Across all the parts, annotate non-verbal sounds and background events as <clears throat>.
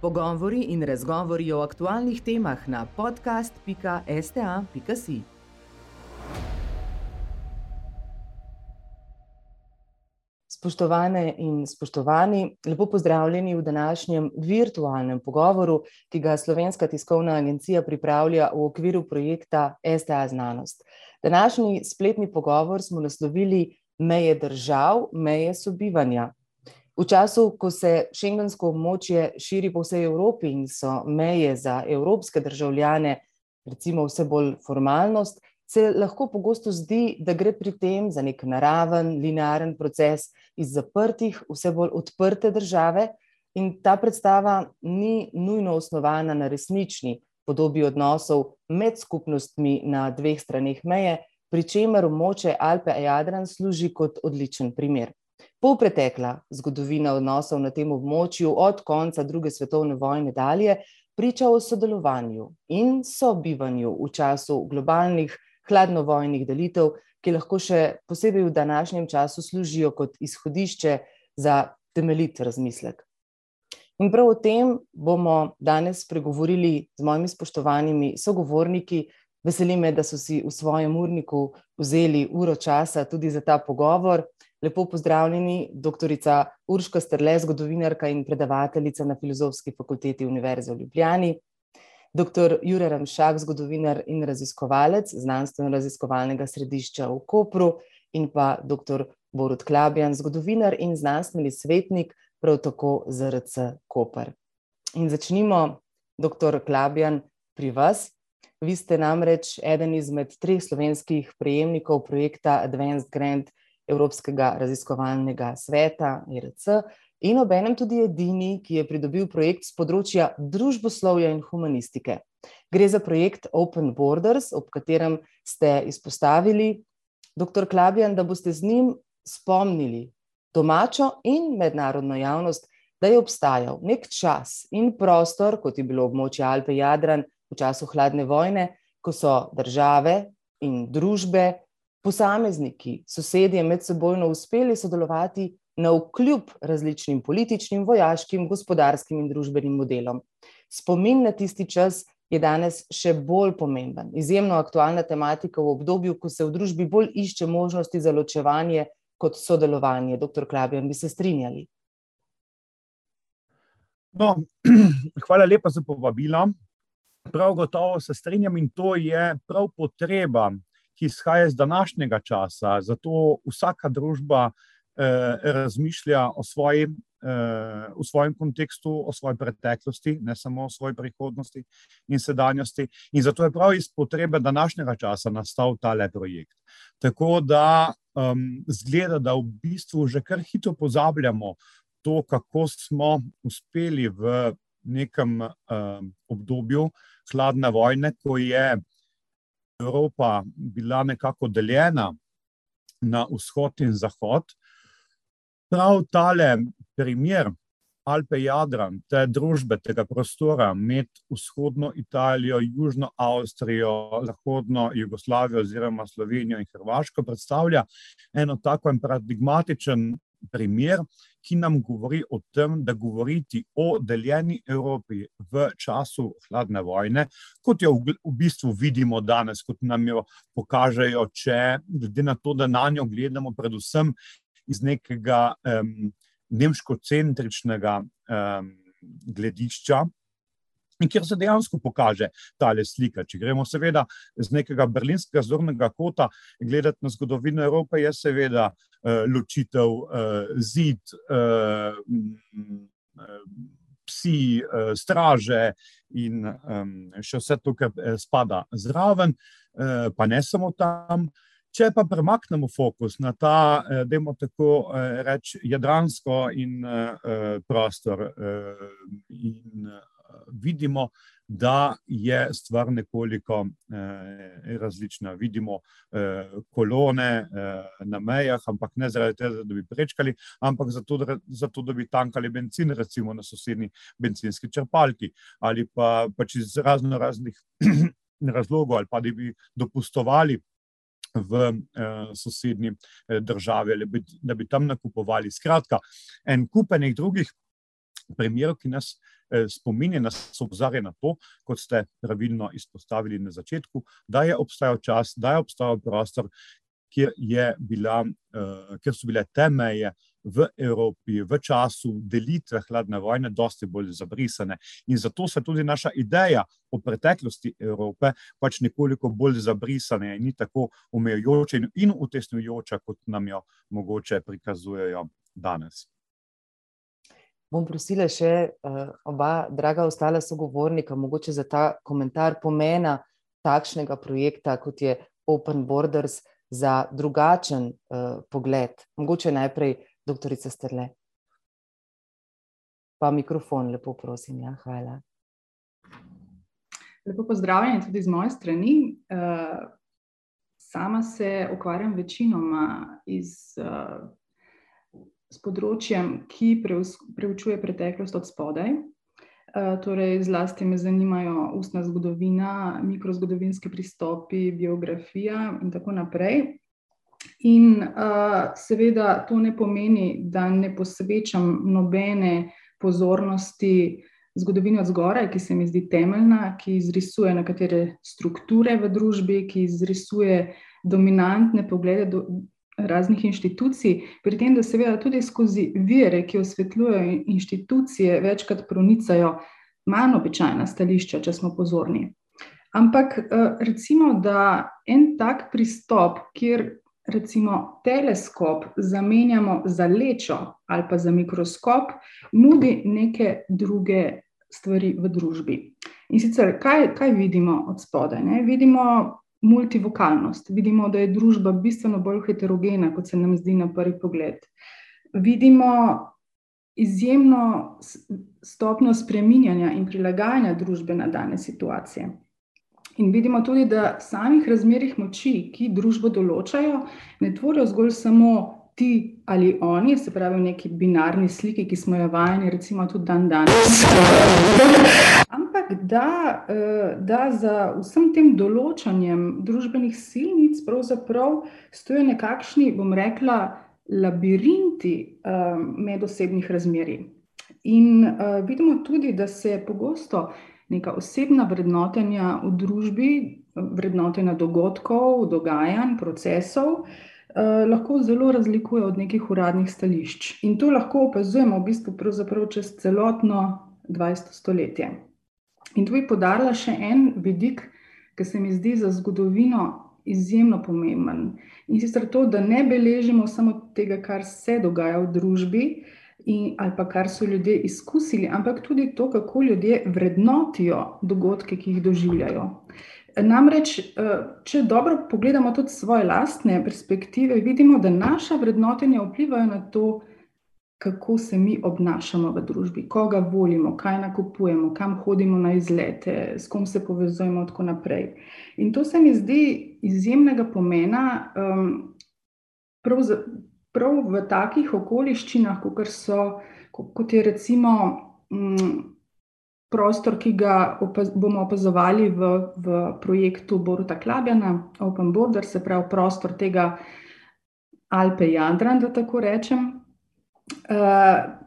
Pogovori in razgovori o aktualnih temah na podcast.sta.si. Spoštovane in spoštovani, lepo pozdravljeni v današnjem virtualnem pogovoru, ki ga Slovenska tiskovna agencija pripravlja v okviru projekta STA Znanost. Današnji spletni pogovor smo naslovili Meje držav, meje sobivanja. V času, ko se šengensko območje širi po vsej Evropi in so meje za evropske državljane, recimo, vse bolj formalnost, se lahko pogosto zdi, da gre pri tem za nek naraven, linearen proces iz zaprtih, vse bolj odprte države, in ta predstava ni nujno osnovana na resnični podobi odnosov med skupnostmi na dveh straneh meje, pri čemer območje Alpe-Jadran služi kot odličen primer. Polpretekla zgodovina odnosov na tem območju od konca druge svetovne vojne dalje priča o sodelovanju in sobivanju v času globalnih hladnovojnih delitev, ki lahko še posebej v današnjem času služijo kot izhodišče za temeljit razmislek. In prav o tem bomo danes spregovorili z mojimi spoštovanimi sogovorniki. Veseli me, da so si v svojem urniku vzeli uro časa tudi za ta pogovor. Lepo pozdravljeni, doktorica Urška Strle, zgodovinarka in predavateljica na Filozofski fakulteti Univerze v Ljubljani, doktor Jure Ramšak, zgodovinar in raziskovalec Znanstveno-raziskovalnega središča v Kopru, in pa doktor Borut Klabjan, zgodovinar in znanstveni svetnik, prav tako ZRC Koper. In začnimo, doktor Klabjan, pri vas. Vi ste namreč eden izmed treh slovenskih prejemnikov projekta Advanced Grant Evropskega raziskovalnega sveta, ERC, in obenem tudi edini, ki je pridobil projekt z področja družboslovja in humanistike. Gre za projekt Open Borders, ob katerem ste izpostavili, doktor Klabjan, da boste z njim spomnili domačo in mednarodno javnost, da je obstajal nek čas in prostor, kot je bilo območje Alpe-Jadran v času hladne vojne, ko so države in družbe posamezniki, sosedje med sebojno uspeli sodelovati na vkljub različnim političnim, vojaškim, gospodarskim in družbenim modelom. Spomin na tisti čas je danes še bolj pomemben, izjemno aktualna tematika v obdobju, ko se v družbi bolj išče možnosti za ločevanje kot sodelovanje. Doktor Klabjan, bi se strinjali? No, <clears throat> hvala lepa za povabilo. Prav gotovo se strinjam in to je prav potreba ki izhaja iz današnjega časa. Zato vsaka družba eh, razmišlja o svoji, eh, v svojem kontekstu, o svoji preteklosti, ne samo o svoji prihodnosti in sedanjosti. In zato je prav iz potrebe današnjega časa nastal tale projekt. Tako da um, zgleda, da v bistvu že kar hitro pozabljamo to, kako smo uspeli v nekem um, obdobju hladne vojne, ko je Evropa bila nekako deljena na vzhod in zahod. Prav tale primer Alpe-Jadran, te družbe, tega prostora med vzhodno Italijo, južno Avstrijo, zahodno Jugoslavijo oziroma Slovenijo in Hrvaško predstavlja eno tako paradigmatičen primer, ki nam govori o tem, da govoriti o deljeni Evropi v času hladne vojne, kot jo v bistvu vidimo danes, kot nam jo pokažejo, če glede na to, da na njo gledamo predvsem iz nekega um, nemško-centričnega um, gledišča, in kjer se dejansko pokaže ta slika. Če gremo, seveda, z nekega berlinskega zornega kota gledati na zgodovino Evrope, je seveda uh, ločitev, uh, zid, uh, psi, uh, straže in um, še vse to, kar spada zraven, uh, pa ne samo tam. Če pa premaknemo fokus na ta, da imamo tako reči, jadransko in prostor in vidimo, da je stvar nekoliko eh, različna. Vidimo eh, kolone eh, na mejah, ampak ne zaradi tega, da bi prečkali, ampak zato, da, zato, da bi tankali benzin, recimo na sosednji benzinski črpalki ali pa pač iz razno raznih <clears throat> razlogov, ali pa da bi dopustovali. V eh, sosednji eh, državi, ali bi, da bi tam nakupovali. Skratka, en kupenih drugih primerov, ki nas eh, spominja, nas opozarja na to, kot ste pravilno izpostavili na začetku, da je obstajal čas, da je obstajal prostor, kjer, bila, uh, kjer so bile te meje v Evropi v času delitve hladne vojne dosti bolj zabrisane. In zato se tudi naša ideja o preteklosti Evrope pač nekoliko bolj zabrisane in ni tako omejujoča in utesnjujoča, kot nam jo mogoče prikazujejo danes. Bom prosila še uh, oba, draga ostala sogovornika, mogoče za ta komentar pomena takšnega projekta, kot je Open Borders, za drugačen uh, pogled. Mogoče najprej doktorica Strle. Pa mikrofon, lepo prosim. Ja, hvala. Lepo pozdravljeni tudi z moje strani. Uh, sama se ukvarjam večinoma iz, uh, s področjem, ki preučuje preteklost od spodaj. Uh, torej, zlasti me zanimajo ustna zgodovina, mikrozgodovinski pristopi, biografija in tako naprej. In uh, seveda to ne pomeni, da ne posvečam nobene pozornosti zgodovini od zgoraj, ki se mi zdi temeljna, ki izrisuje nekatere strukture v družbi, ki izrisuje dominantne poglede do raznih inštitucij, pri tem, da seveda tudi skozi vire, ki osvetljujejo inštitucije, večkrat pronicajo manj običajna stališča, če smo pozorni. Ampak recimo, da en tak pristop, kjer recimo teleskop zamenjamo za lečo ali pa za mikroskop, nudi neke druge stvari v družbi. In sicer, kaj, kaj vidimo od spodaj? Ne? Vidimo multivokalnost, vidimo, da je družba bistveno bolj heterogena, kot se nam zdi na prvi pogled. Vidimo izjemno stopnjo spreminjanja in prilagajanja družbe na dane situacije. In vidimo tudi, da samih razmerih moči, ki družbo določajo, ne tvorijo zgolj samo ti ali oni, se pravi v neki binarni sliki, ki smo jo vajeni, recimo tudi dan danes. Ampak da, eh, da za vsem tem določanjem družbenih silnic pravzaprav stojijo nekakšni, bom rekla, labirinti eh, medosebnih razmerij. In uh, vidimo tudi, da se pogosto neka osebna vrednotenja v družbi, vrednotenja dogodkov, dogajanj, procesov, eh, lahko zelo razlikuje od nekih uradnih stališč. In to lahko opazujemo v bistvu čez celotno 20. stoletje. In tu bi podarila še en vidik, ki se mi zdi za zgodovino izjemno pomemben. In sicer to, da ne beležimo samo tega, kar se dogaja v družbi, in, ali pa kar so ljudje izkusili, ampak tudi to, kako ljudje vrednotijo dogodke, ki jih doživljajo. Namreč, eh, če dobro pogledamo tudi svoje lastne perspektive, vidimo, da naša vrednotenja vplivajo na to, kako se mi obnašamo v družbi, koga volimo, kaj nakupujemo, kam hodimo na izlete, s kom se povezujemo, in tako naprej. In to se mi zdi izjemnega pomena. Um, prav v takih okoliščinah, kot, so, kot je recimo m, mm, prostor, ki ga opaz, bomo opazovali v, v projektu Boruta Klabjana, Open Border, se pravi prostor tega Alpe Jadran, da tako rečem. Uh,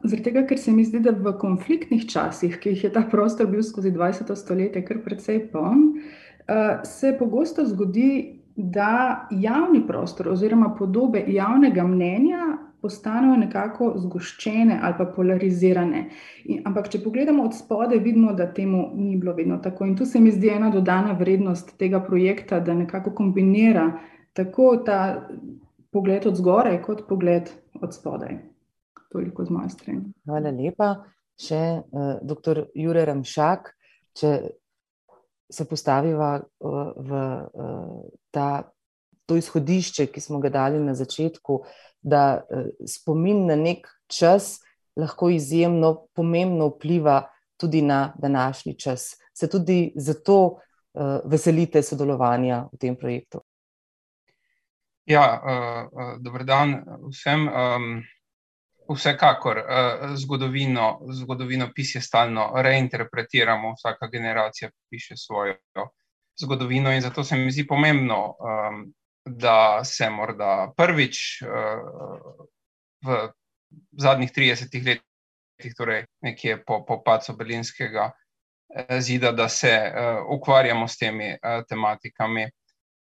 zaradi tega, ker se mi zdi, da v konfliktnih časih, ki jih je ta prostor bil skozi 20. stoletje, kar precej poln, uh, se pogosto zgodi, da javni prostor oziroma podobe javnega mnenja postanejo nekako zgoščene ali pa polarizirane. In, ampak, če pogledamo od spodaj, vidimo, da temu ni bilo vedno tako. In tu se mi zdi ena dodana vrednost tega projekta, da nekako kombinira tako ta pogled od zgoraj, kot pogled od spodaj. Toliko z moje strani. Hvala lepa. Še uh, dr. Jure Ramšak, če se postaviva uh, v uh, ta, to izhodišče, ki smo ga dali na začetku, da uh, spomin na nek čas lahko izjemno pomembno vpliva tudi na današnji čas. Se tudi zato uh, veselite sodelovanja v tem projektu? Ja, uh, uh, dobro dan vsem. Um, Vsekakor eh, zgodovino, zgodovino pisje stalno reinterpretiramo, vsaka generacija piše svojo zgodovino, in zato se mi zdi pomembno, ehm, da se morda prvič eh, v zadnjih 30 letih torej nekje po, po pacu Berlinskega zida, da se ukvarjamo s temi tematikami.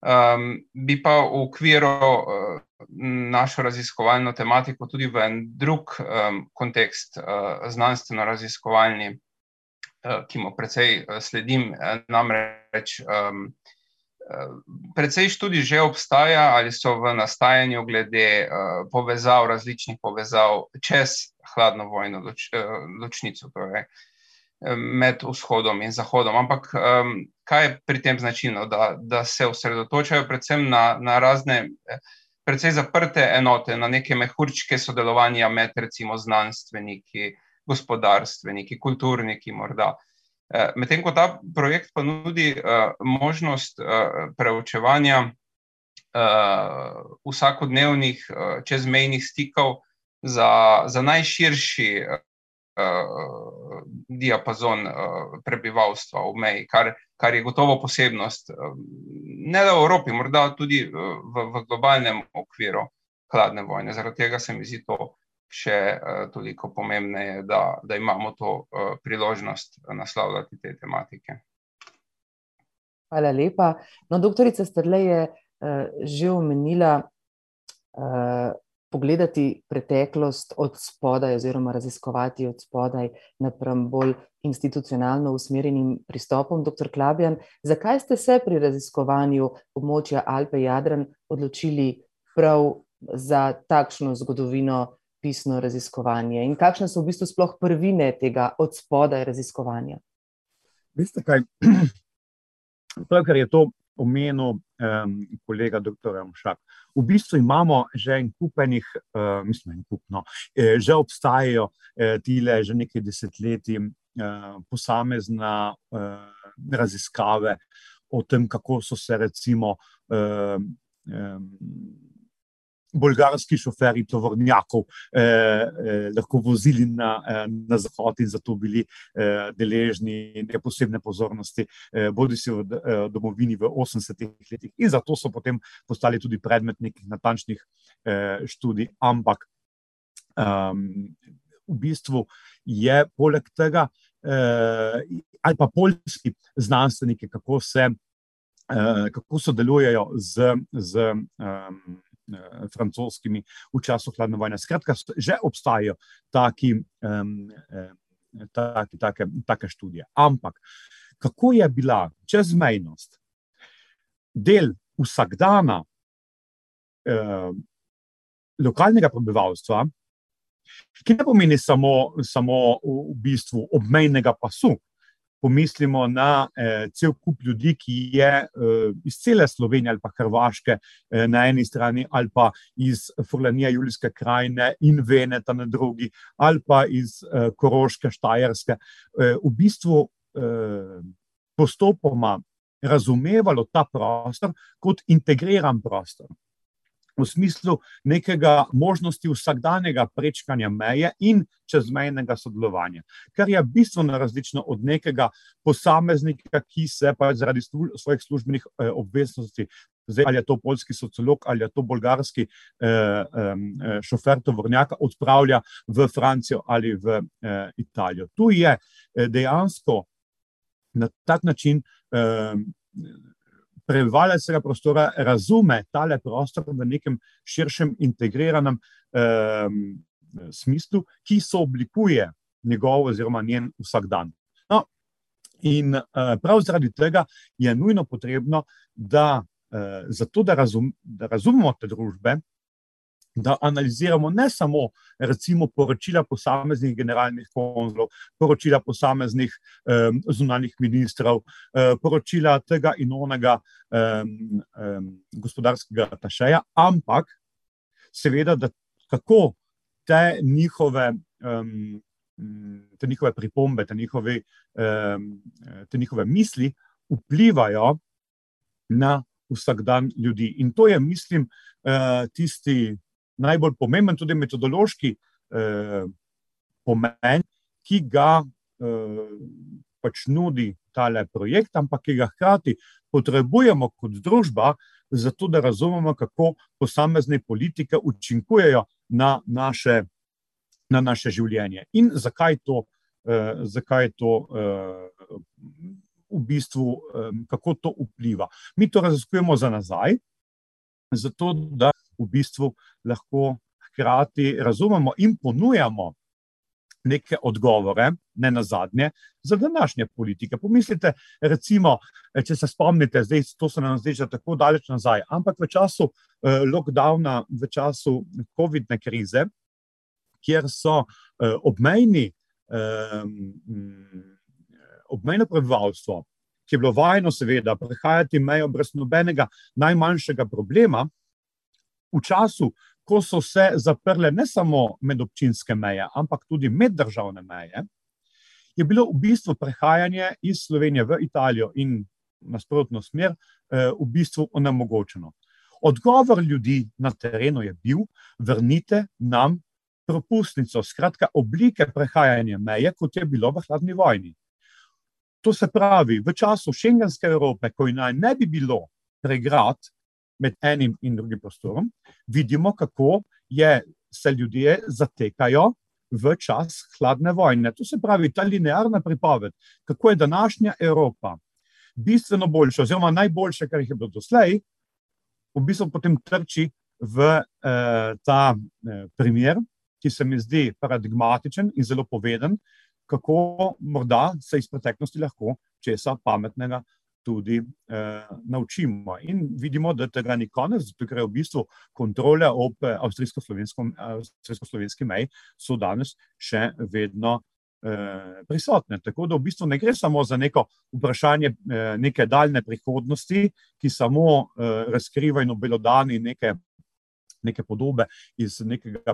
Um, bi pa v okviru uh, našo raziskovalno tematiko tudi v en drug um, kontekst, uh, znanstveno-raziskovalni, uh, ki mu precej uh, sledim, namreč um, precej študij že obstaja ali so v nastajanju glede uh, povezav, različnih povezav čez hladno vojno loč, uh, ločnico. Torej, uh, med vzhodom in zahodom. Ampak um, kaj je pri tem značilno? Da, da se osredotočajo predvsem na, na razne, precej zaprte enote, na neke mehurčke sodelovanja med recimo znanstveniki, gospodarstveniki, kulturniki morda. E, medtem ko ta projekt pa nudi uh, možnost uh, preučevanja uh, vsakodnevnih uh, čezmejnih stikov za, za najširši uh, uh, diapazon uh, prebivalstva v meji, kar, kar je gotovo posebnost, uh, ne le v Evropi, morda tudi uh, v, v globalnem okviru hladne vojne. Zaradi tega se mi zdi to še uh, toliko pomembneje, da, da imamo to uh, priložnost naslavljati te tematike. Hvala lepa. No, doktorica Strle je uh, že omenila uh, pogledati preteklost od spodaj, oziroma raziskovati od spodaj, napram bolj institucionalno usmerjenim pristopom. Dr. Klabjan, zakaj ste se pri raziskovanju območja Alpe-Jadran odločili prav za takšno zgodovino pisno raziskovanje in kakšne so v bistvu sploh prvine tega od spodaj raziskovanja? Veste kaj? <clears throat> Prav, ker je to omenil um, kolega dr. Mšak. V bistvu imamo že en kupenih, uh, mislim, en kupno, eh, že obstajajo eh, tile že nekaj desetletij eh, posamezna eh, raziskave o tem, kako so se recimo eh, eh, bolgarski šoferji tovornjakov eh, eh, lahko vozili na, eh, na zahod in zato bili eh, deležni neke posebne pozornosti, eh, bodi si v eh, domovini v 80-ih letih. In zato so potem postali tudi predmet nekih natančnih eh, študij. Ampak um, v bistvu je poleg tega, eh, ali pa polski znanstveniki, kako se. Uh, kako sodelujejo z, z um, Eh, francoskimi v času hladne vojne. Skratka, že obstajajo taki, um, taki, take, take študije. Ampak kako je bila čezmejnost del vsakdana eh, lokalnega prebivalstva, ki ne pomeni samo, samo v bistvu obmejnega pasu, pomislimo na eh, cel kup ljudi, ki je eh, iz cele Slovenije ali pa Hrvaške eh, na eni strani, ali pa iz Furlanija, Julijske krajine in Veneta na drugi, ali pa iz eh, Koroške, Štajerske, eh, v bistvu eh, postopoma razumevalo ta prostor kot integriran prostor v smislu nekega možnosti vsakdanjega prečkanja meje in čezmejnega sodelovanja, kar je bistveno različno od nekega posameznika, ki se pa zaradi slu svojih službenih eh, obveznosti, zdaj, ali je to polski sociolog ali je to bolgarski eh, eh, šofer tovornjaka, odpravlja v Francijo ali v eh, Italijo. Tu je eh, dejansko na tak način. Eh, prebivalec tega prostora razume tale prostor v nekem širšem, integriranem um, smislu, ki so oblikuje njegov oziroma njen vsakdan. No, in uh, prav zaradi tega je nujno potrebno, da, uh, zato, da, razum, da razumemo te družbe, da analiziramo ne samo recimo, poročila posameznih generalnih konzulov, poročila posameznih um, zunanjih ministrov, um, poročila tega in onega um, um, gospodarskega tašeja, ampak seveda, da kako te njihove. Um, Te njihove pripombe, te njihove, te njihove misli vplivajo na vsakdan ljudi. In to je, mislim, tisti najbolj pomemben, tudi metodološki eh, pomen, ki ga eh, pač nudi tale projekt, ampak ki ga hkrati potrebujemo kot družba, zato da razumemo, kako posamezne politike učinkujejo na naše na naše življenje. In zakaj to, zakaj to v bistvu, kako to vpliva. Mi to raziskujemo za nazaj, zato da v bistvu lahko hkrati razumemo in ponujamo neke odgovore, ne na zadnje, za današnje politike. Pomislite, recimo, če se spomnite, zdaj to se nam zdi že tako daleč nazaj, ampak v času eh, lockdowna, v času COVID-ne krize, kjer so eh, obmejni, eh, obmejno prebivalstvo, ki je bilo vajeno, seveda, prehajati mejo brez nobenega najmanjšega problema, v času, ko so se zaprle ne samo medobčinske meje, ampak tudi meddržavne meje, je bilo v bistvu prehajanje iz Slovenije v Italijo in nasprotno smer eh, v bistvu onemogočeno. Odgovor ljudi na terenu je bil: vrnite nam propustnico, skratka, oblike prehajanja meje, kot je bilo v hladni vojni. To se pravi, v času šengenske Evrope, ko naj ne bi bilo pregrad med enim in drugim prostorom, vidimo, kako je, se ljudje zatekajo v čas hladne vojne. To se pravi, ta linearna pripoved, kako je današnja Evropa bistveno boljša, oziroma najboljša, kar jih je bilo doslej, v bistvu potem trči v eh, ta eh, primer, ki se mi zdi paradigmatičen in zelo poveden, kako morda se iz preteklosti lahko česa pametnega tudi eh, naučimo. In vidimo, da tega ni konec, zato ker je v bistvu kontrole ob eh, avstrijsko-slovenski meji so danes še vedno eh, prisotne. Tako da v bistvu ne gre samo za neko vprašanje eh, neke daljne prihodnosti, ki samo eh, razkriva in obelodani neke neke podobe iz,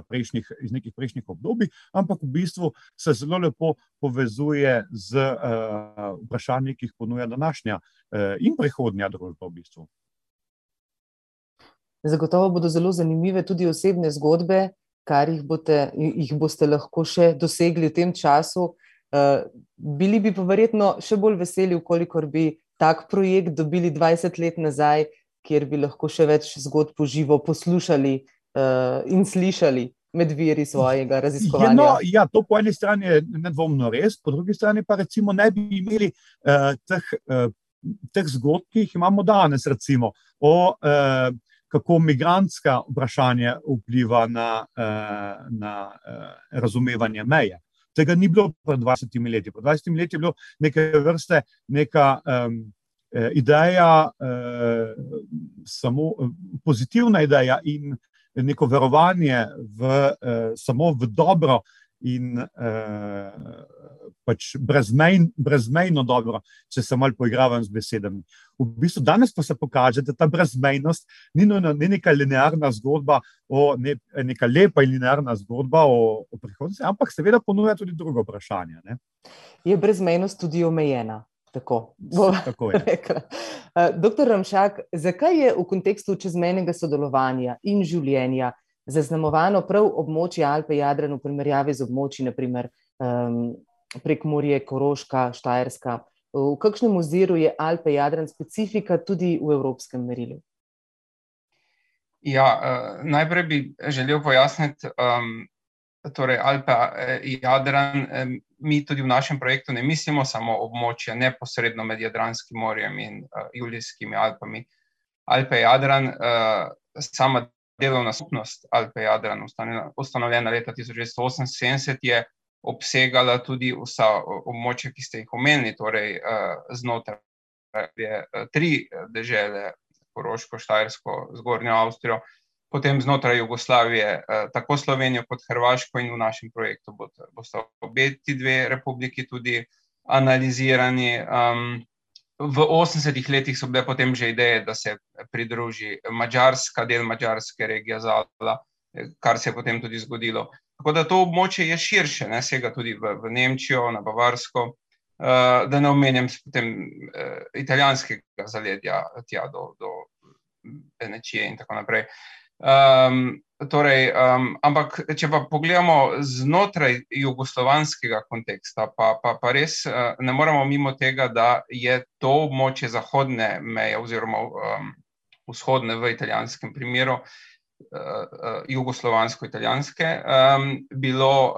prejšnjih, iz nekih prejšnjih obdobij, ampak v bistvu se zelo lepo povezuje z uh, vprašanji, ki jih ponuja današnja uh, in prihodnja družba. V bistvu. Zagotovo bodo zelo zanimive tudi osebne zgodbe, kar jih, bote, jih boste lahko še dosegli v tem času. Uh, bili bi pa verjetno še bolj veseli, kolikor bi tak projekt dobili 20 let nazaj, kjer bi lahko še več zgodb poživo poslušali uh, in slišali med viri svojega raziskovanja. No, ja, to po eni strani je nedvomno res, po drugi strani pa recimo ne bi imeli uh, teh, uh, teh zgodb, ki jih imamo danes, recimo o uh, kako migrantska vprašanja vpliva na, uh, na uh, razumevanje meje. Tega ni bilo pred 20 leti. Pred 20 leti je bilo neke vrste neka um, ideja, eh, samo eh, pozitivna ideja in neko verovanje v, samo v dobro in pač brezmejn, brezmejno dobro, če se malo poigravam z besedami. V bistvu danes pa se pokaže, da ta brezmejnost ni, nujno, ni neka linearna zgodba, o, ne, neka lepa in linearna zgodba o, o prihodnosti, ampak seveda ponuja tudi drugo vprašanje. Ne? Je brezmejnost tudi omejena? Tako, tako je. <laughs> Eh, doktor Ramšak, zakaj je v kontekstu čezmenjega sodelovanja in življenja zaznamovano prav območje Alpe Jadran v primerjavi z območji, naprimer um, prek Morje, Koroška, Štajerska? V kakšnem oziru je Alpe Jadran specifika tudi v evropskem merilu? Ja, uh, najprej bi želel pojasniti, um, torej Alpa in Jadran, mi tudi v našem projektu ne mislimo samo območja neposredno med Jadranskim morjem in uh, Julijskimi Alpami. Alpe Jadran, sama delovna skupnost Alpe Jadran, ustanovljena leta 1978, je obsegala tudi vsa območja, ki ste jih omenili, torej znotraj tri dežele, Koroško, Štajersko, Zgornjo Avstrijo, potem znotraj Jugoslavije, eh, tako Slovenijo kot Hrvaško, in v našem projektu bodo obe ti dve republiki tudi analizirani. Um, v 80-ih letih so bile potem že ideje, da se pridruži Mačarska, del Mačarske regije Zala, kar se je potem tudi zgodilo. Tako da to območje je širše, ne sega tudi v, v Nemčijo, na Bavarsko. Uh, da ne omenjam potem uh, italijanskega zaledja, tja do, do Venecije in tako naprej. Uh, Um, torej, um, ampak, če pa pogledamo znotraj jugoslovanskega konteksta, pa, pa, pa res uh, ne moremo mimo tega, da je to območje zahodne meje oziroma um, vzhodne v italijanskem primeru jugoslovansko-italijanske, bilo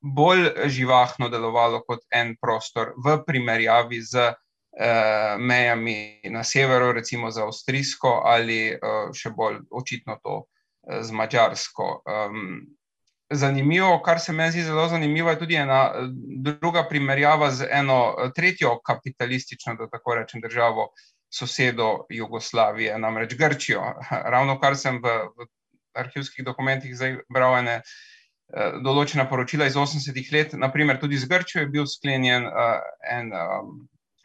bolj živahno delovalo kot en prostor v primerjavi z mejami na severu, recimo za Avstrijsko ali še bolj očitno to z Mačarsko. Zanimivo, kar se meni zdi zelo zanimivo, je tudi ena druga primerjava z eno tretjo kapitalistično, da tako rečem, državo, sosedo Jugoslavije, namreč Grčijo. <laughs> Ravno kar sem v, v arhivskih dokumentih bral ene določena poročila iz osemdesetih let, naprimer tudi z Grčijo je bil sklenjen en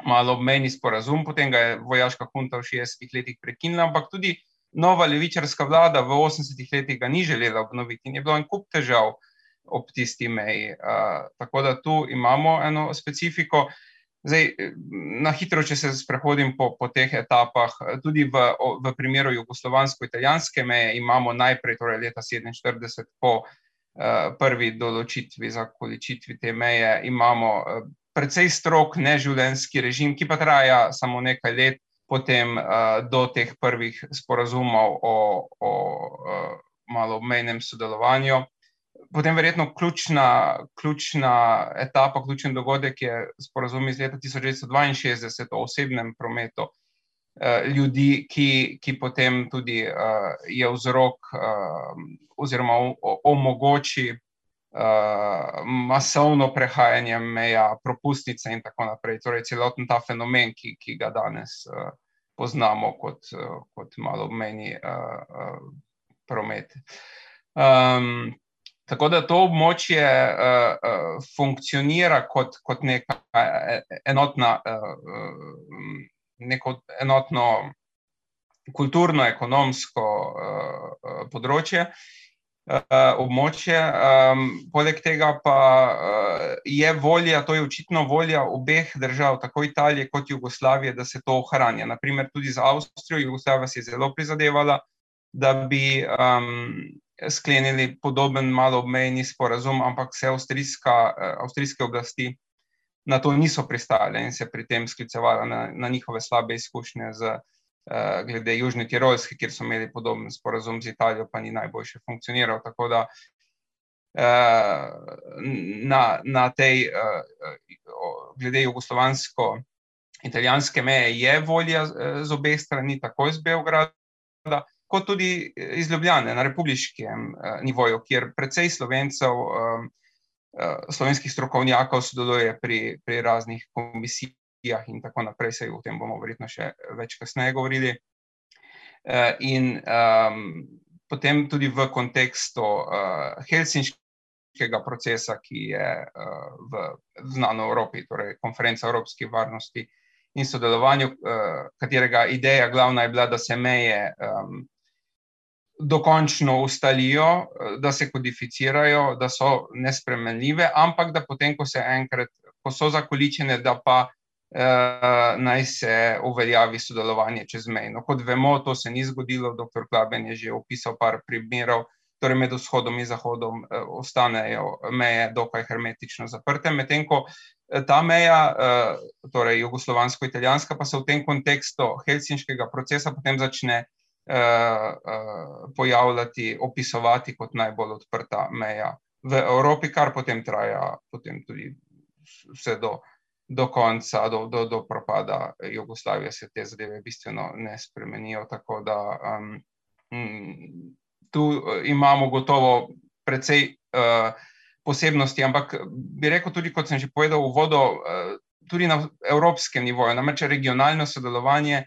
malo obmejni sporazum, potem ga je vojaška hunta v šestdesetih letih prekinila, ampak tudi nova levičarska vlada v osemdesetih letih ga ni želela obnoviti in je bilo en kup težav ob tisti meji. Tako da tu imamo eno specifiko. Zdaj, na hitro, če se sprehodim po, po teh etapah, tudi v, v primeru jugoslovansko-italijanske meje imamo najprej, torej leta sedeminštirideset po prvi določitvi, zakoličitvi te meje, imamo precej strog neživljenjski režim, ki pa traja samo nekaj let, potem do teh prvih sporazumov o, o malo obmejnem sodelovanju. Potem verjetno ključna, ključna etapa, ključen dogodek je sporazum iz leta tisoč devetsto dvainšestdeset o osebnem prometu ljudi, ki, ki potem tudi je vzrok oziroma omogoči masovno prehajanje meja, propustnice in tako naprej, torej celoten ta fenomen, ki, ki ga danes poznamo kot, kot malo obmejni promet. Tako da to območje uh, uh, funkcionira kot, kot neka enotna, uh, neko enotno kulturno-ekonomsko uh, področje, uh, območje. Um, poleg tega pa uh, je volja, to je očitno volja obeh držav, tako Italije kot Jugoslavije, da se to ohranja. Naprimer, tudi za Avstrijo, Jugoslavija si je zelo prizadevala, da bi. Um, sklenili podoben malo obmejni sporazum, ampak se avstrijske oblasti na to niso pristale in se pri tem sklicevali na, na njihove slabe izkušnje z, glede Južne Tirolske, kjer so imeli podoben sporazum z Italijo, pa ni najboljše funkcioniral. Tako da na, na tej, glede jugoslovansko-italijanske meje je volja z obeh strani, tako iz Beograda, kot tudi iz Ljubljane na republiškem nivoju, kjer precej Slovencev, slovenskih strokovnjakov sodeluje pri, pri raznih komisijah in tako naprej, saj o tem bomo verjetno še več kasneje govorili. In um, potem tudi v kontekstu uh, helsinškega procesa, ki je uh, v znano Evropi, torej konferenca Evropske varnosti in sodelovanju, uh, katerega ideja glavna je bila, da se meje um, dokončno ustalijo, da se kodificirajo, da so nespremenljive, ampak da potem, ko se enkrat, ko so zakoličene, da pa eh, naj se uveljavi sodelovanje čezmejno. Kot vemo, to se ni zgodilo, doktor Klaben je že opisal par primerov, torej med vzhodom in zahodom eh, ostanejo meje dokaj hermetično zaprte, medtem ko ta meja, eh, torej jugoslovansko-italijanska, pa se v tem kontekstu helsinškega procesa potem začne pojavljati, opisovati kot najbolj odprta meja v Evropi, kar potem traja potem tudi vse do, do konca, do, do, do propada Jugoslavije, se te zadeve bistveno ne spremenijo. Tako da um, tu imamo gotovo precej uh, posebnosti, ampak bi rekel tudi, kot sem že povedal vodo, uh, tudi na evropskem nivoju, namreč regionalno sodelovanje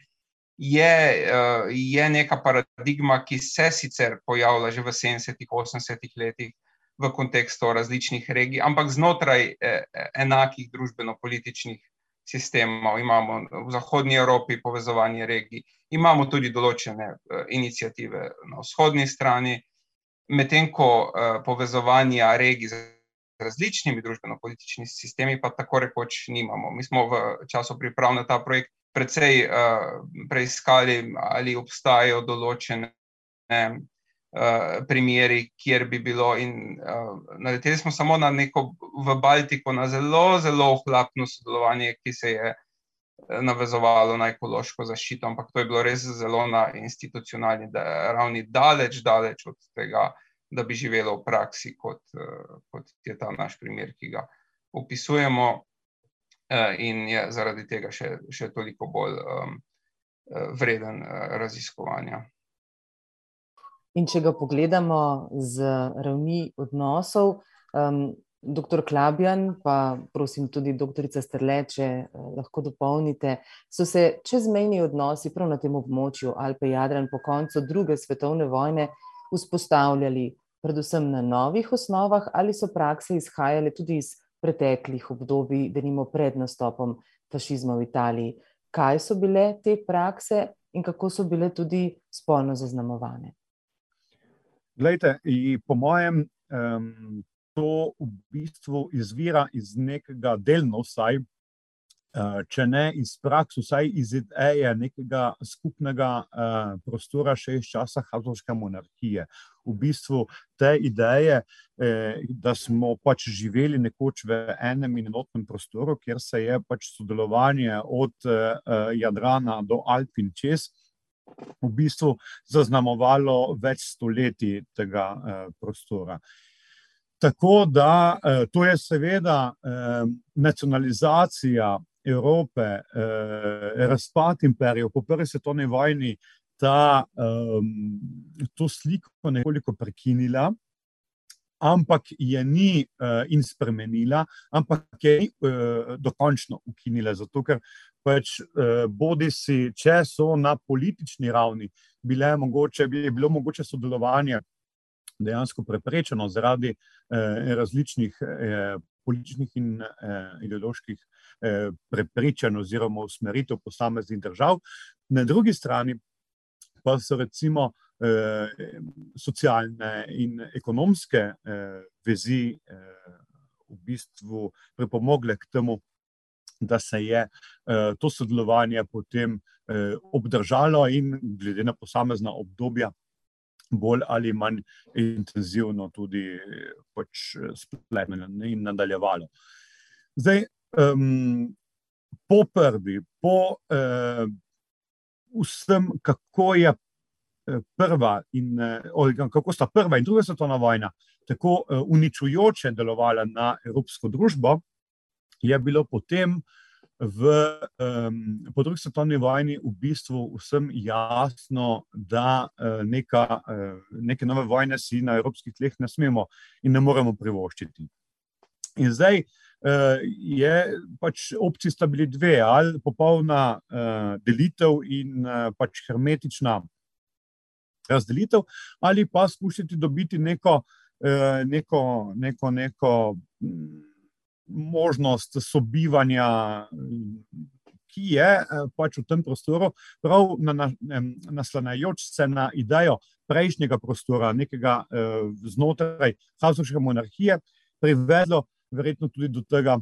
je, je neka paradigma, ki se sicer pojavlja že v 70-ih, 80-ih letih v kontekstu različnih regij, ampak znotraj eh, enakih družbeno-političnih sistemov. Imamo v Zahodnji Evropi povezovanje regij, imamo tudi določene eh, inicijative na vzhodni strani, medtem ko eh, povezovanja regij različnimi družbeno-političnimi sistemi, pa tako rekoč nimamo. Mi smo v času priprav na ta projekt precej uh, preiskali, ali obstajajo določene uh, primeri, kjer bi bilo. In, uh, naleteli smo samo na neko v Baltiku, na zelo, zelo ohlapno sodelovanje, ki se je navezovalo na ekološko zaščito, ampak to je bilo res zelo na institucionalni ravni, daleč, daleč od tega, da bi živelo v praksi, kot, kot je ta naš primer, ki ga opisujemo, in je zaradi tega še, še toliko bolj um, vreden raziskovanja. In če ga pogledamo z ravni odnosov, um, Doktor Klabjan, pa prosim tudi doktorica Strle, če eh, lahko dopolnite, so se čezmejni odnosi prav na tem območju Alpe Jadran po koncu druge svetovne vojne vzpostavljali predvsem na novih osnovah ali so prakse izhajale tudi iz preteklih obdobij, da nimo pred nastopom fašizma v Italiji. Kaj so bile te prakse in kako so bile tudi spolno zaznamovane? Glejte, po mojem um, to v bistvu izvira iz nekega delno, vsaj, eh, če ne iz prakse, vsaj iz ideje nekega skupnega eh, prostora, še iz časa Habsburške monarhije. V bistvu te ideje, eh, da smo pač živeli nekoč v enem in enotnem prostoru, kjer se je pač sodelovanje od Jadrana do Alpin čez. V bistvu zaznamovalo več stoletij tega eh, prostora. Tako da eh, to je seveda eh, nacionalizacija Evrope, razpad imperijev po prvi svetovni vojni, ta to sliko nekoliko prekinila, ampak je ni in spremenila, ampak je dokončno ukinila, zato ker pač bodi si, če so na politični ravni bile mogoče, bi bilo mogoče sodelovanje dejansko preprečeno zaradi eh, različnih eh, političnih in eh, ideoloških eh, prepričanj oziroma usmeritev posameznih držav. Na drugi strani pa so recimo eh, socialne in ekonomske eh, vezi eh, v bistvu pripomogle k temu, da se je eh, to sodelovanje potem eh, obdržalo in glede na posamezna obdobja bolj ali manj intenzivno tudi pač spletno in nadaljevalo. Zdaj, um, po prvi, po uh, vsem, kako je eh, prva in uh, kako sta prva in druga svetovna vojna tako uh, uničujoče delovala na evropsko družbo, je bilo potem v um, po drugi svetovni vojni v bistvu vsem jasno, da uh, neka, uh, neke nove vojne si na evropskih tleh ne smemo in ne moremo privoščiti. In zdaj uh, je pač opcija sta bili dve, ali popolna uh, delitev in uh, pač hermetična razdelitev, ali pa skušati dobiti neko, uh, neko, neko, neko um, možnost sobivanja, ki je eh, pač v tem prostoru, prav naslanjajoč se na idejo prejšnjega prostora, nekega eh, znotraj Habsburške monarhije, privedlo verjetno tudi do tega,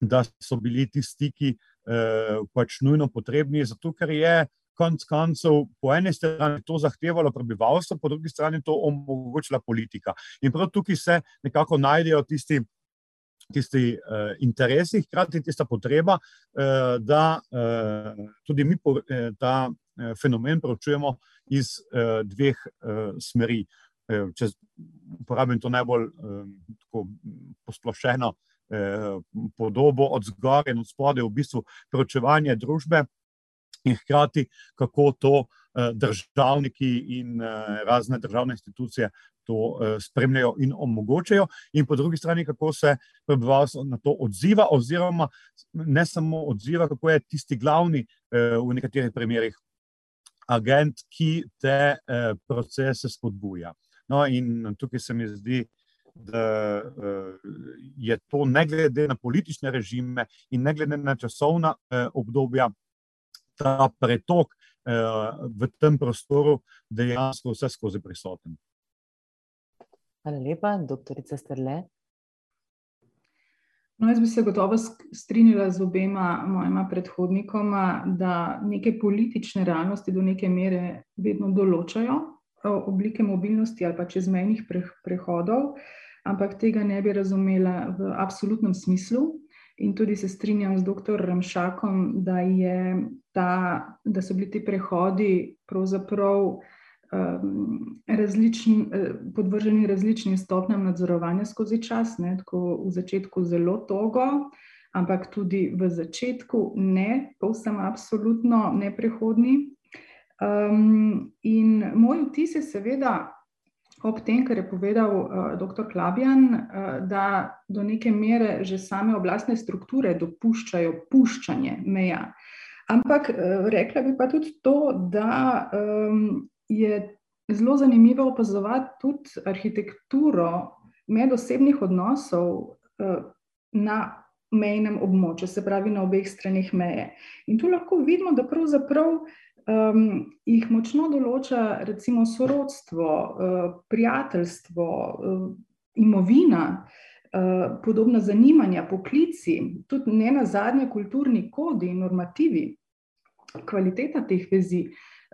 da so bili ti stiki eh, pač nujno potrebni, zato ker je konc koncev po eni strani to zahtevalo prebivalstvo, po drugi strani to omogočila politika. In prav tukaj se nekako najdejo tisti tisti uh, interesi, hkrati tista potreba, uh, da uh, tudi mi po, uh, ta uh, fenomen preučujemo iz uh, dveh uh, smeri. Uh, če uporabim to najbolj uh, posplošeno uh, podobo od zgoraj in od spodaj, v bistvu preučevanje družbe in hkrati kako to uh, državniki in uh, razne državne institucije to eh, spremljajo in omogočajo, in po drugi strani, kako se prebivalstvo na to odziva, oziroma ne samo odziva, kako je tisti glavni eh, v nekaterih primerih agent, ki te eh, procese spodbuja. No, in tukaj se mi zdi, da je to ne glede na politične režime in ne glede na časovna obdobja, ta pretok v tem prostoru dejansko vse skozi prisoten. Hvala lepa, doktorica Strle. No, jaz bi se gotovo strinjala z obema mojima predhodnikoma, da neke politične realnosti do neke mere vedno določajo oblike mobilnosti ali pa čezmejnih prehodov, ampak tega ne bi razumela v absolutnem smislu. In tudi se strinjam z dr. Ramšakom, da, ta, da so bili ti prehodi pravzaprav um, različni, podvrženi različnim stopnjam nadzorovanja skozi čas. Ne, tako v začetku zelo togo, ampak tudi v začetku ne, povsem absolutno neprehodni. Um, in moj vtis je seveda ob tem, kar je povedal uh, eh, dr. Klabjan, uh, da do neke mere že same oblastne strukture dopuščajo puščanje meja. Ampak uh, rekla bi pa tudi to, da um, je zelo zanimivo opazovati tudi arhitekturo medosebnih odnosov uh, na mejnem območju, se pravi na obeh stranih meje. In tu lahko vidimo, da pravzaprav um, jih močno določa recimo sorodstvo, uh, prijateljstvo, uh, imovina, uh, podobna zanimanja, poklici, tudi ne na zadnje kulturni kodi in normativi, kvaliteta teh vezi.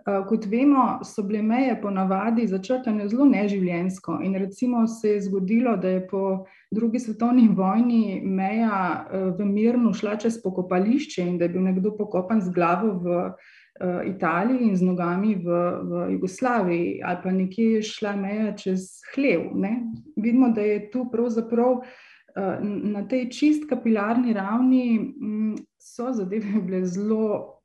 Kot vemo, so bile meje ponavadi začrtane zelo neživljensko. In recimo se je zgodilo, da je po drugi svetovni vojni meja v Mirnu šla čez pokopališče in da je bil nekdo pokopan z glavo v uh, Italiji in z nogami v, v Jugoslaviji, ali pa nekje je šla meja čez hlev. Ne? Vidimo, da je tu pravzaprav na tej čist kapilarni ravni, um, so zadeve bile zelo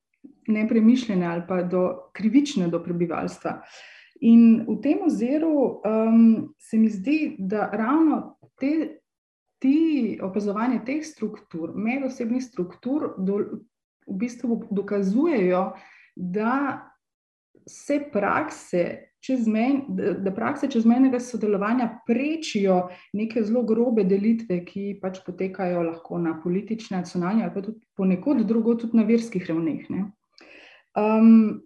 nepremišljene ali pa do, krivične do prebivalstva. In v tem oziru um, se mi zdi, da ravno te. Ti opazovanje teh struktur, medosebnih struktur, do, v bistvu dokazujejo, da se prakse čezmen, da prakse čezmenega sodelovanja prečijo neke zelo grobe delitve, ki pač potekajo lahko na politični, nacionalni ali pa tudi ponekod drugo, tudi na verskih ravneh. Um,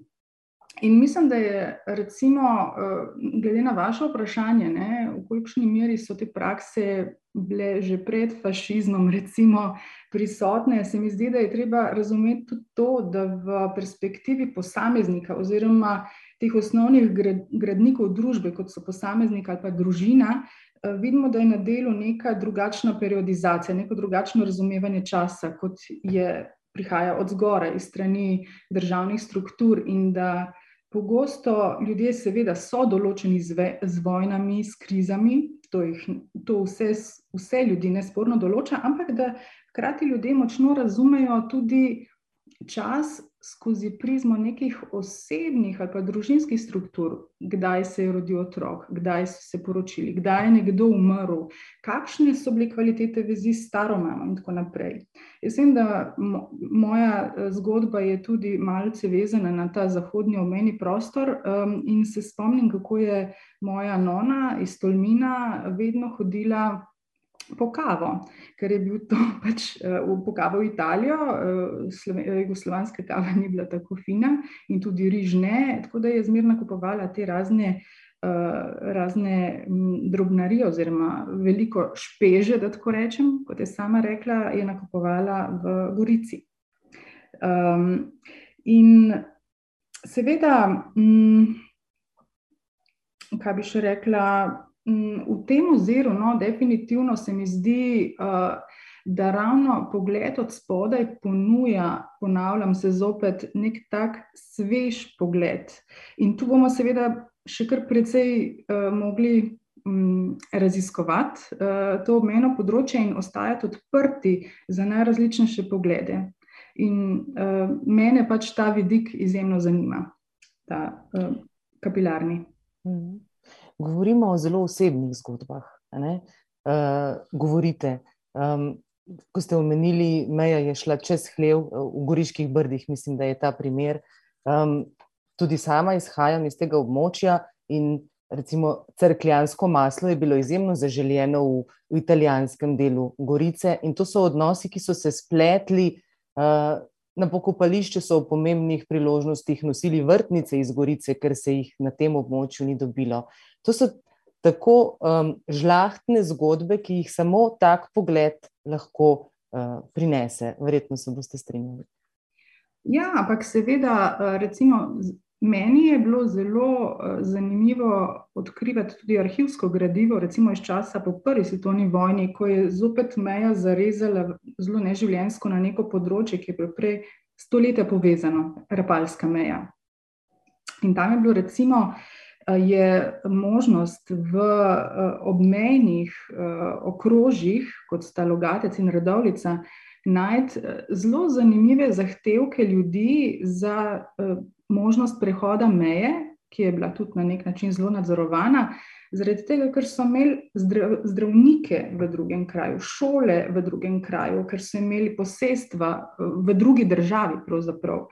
in mislim, da je, recimo, uh, glede na vaše vprašanje, ne, v kolikšni meri so te prakse bile že pred fašizmom, <laughs> recimo, prisotne, se mi zdi, da je treba razumeti tudi to, da v perspektivi posameznika oziroma teh osnovnih gradnikov družbe, kot so posameznik ali pa družina, eh, vidimo, da je na delu neka drugačna periodizacija, neko drugačno razumevanje časa, kot je prihaja od zgora, iz strani državnih struktur in da. Pogosto ljudje, seveda, so določeni z, z vojnami, s krizami, to, jih, to vse, vse ljudi nesporno določa, ampak da hkrati ljudje močno razumejo tudi čas skozi prizmo nekih osebnih ali pa družinskih struktur, kdaj se je rodil otrok, kdaj so se poročili, kdaj je nekdo umrl, kakšne so bile kvalitete vezi s staro mamo in tako naprej. Jaz vem, da moja eh, zgodba je tudi malce vezana na ta zahodni omeni prostor um, in se spomnim, kako je moja nona iz Tolmina vedno hodila po kavo, ker je bil to <laughs> pač uh, po kavo v Italijo, uh, jugoslovanska kava ni bila tako fina in tudi riž ne, tako da je zmerno kupovala te razne. Uh, razne drobnarije, oziroma veliko špeže, da tako rečem, kot je sama rekla, je nakupovala v Gorici. Um, in seveda, m, kaj bi še rekla, v tem oziru, no, definitivno se mi zdi, uh, da ravno pogled od spodaj ponuja, ponavljam se zopet, nek tak svež pogled. In tu bomo seveda še kar precej uh, mogli um, raziskovati uh, to obmejno področje in ostajati odprti za najrazličnejše poglede. In mene pač ta vidik izjemno zanima, ta kapilarni. Mm -hmm govorimo o zelo osebnih zgodbah. Uh, govorite, um, ko ste omenili, meja je šla čez hlev eh, v Goriških brdih, mislim, da je ta primer. Um, tudi sama izhajam iz tega območja in recimo crkljansko maslo je bilo izjemno zaželjeno v, v italijanskem delu Gorice in to so odnosi, ki so se spletli. Uh, Na pokopališču so v pomembnih priložnostih nosili vrtnice iz Gorice, ker se jih na tem območju ni dobilo. To so tako um, žlahtne zgodbe, ki jih samo tak pogled lahko uh, prinese. Verjetno se boste strinjali. Ja, ampak seveda, uh, recimo, Meni je bilo zelo uh, zanimivo odkrivati tudi arhivsko gradivo, recimo iz časa po prvi svetovni vojni, ko je zopet meja zarezala zelo neživljensko na neko področje, ki je bilo prej stoletja povezano, rapalska meja. In tam je bilo recimo uh, je možnost v uh, obmejnih okrožjih, kot sta Logatec in Radovlica, najti zelo zanimive zahtevke ljudi za možnost prehoda meje, ki je bila tudi na nek način zelo nadzorovana, zaradi tega, ker so imeli zdravnike v drugem kraju, šole v drugem kraju, ker so imeli posestva v drugi državi, pravzaprav,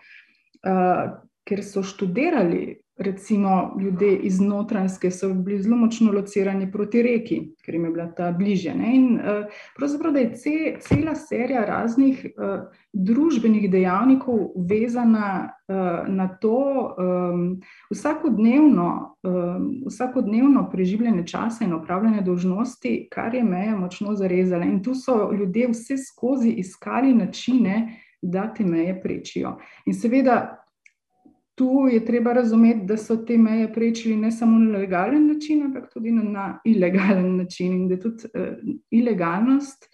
ker so študirali recimo ljudje iz notranjske so bili zelo močno locirani proti reki, ker jim je bila ta bliže. Ne? In uh, pravzaprav je ce, cela serija raznih uh, družbenih dejavnikov vezana uh, na to um, vsakodnevno, um, vsakodnevno preživljanje časa in opravljanje dožnosti, kar je meja močno zarezala. In tu so ljudje vse skozi iskali načine, da te meje prečijo. In seveda tu je treba razumeti, da so te meje prečili ne samo na legalen način, ampak tudi na, na ilegalen način. In da je tudi uh, ilegalnost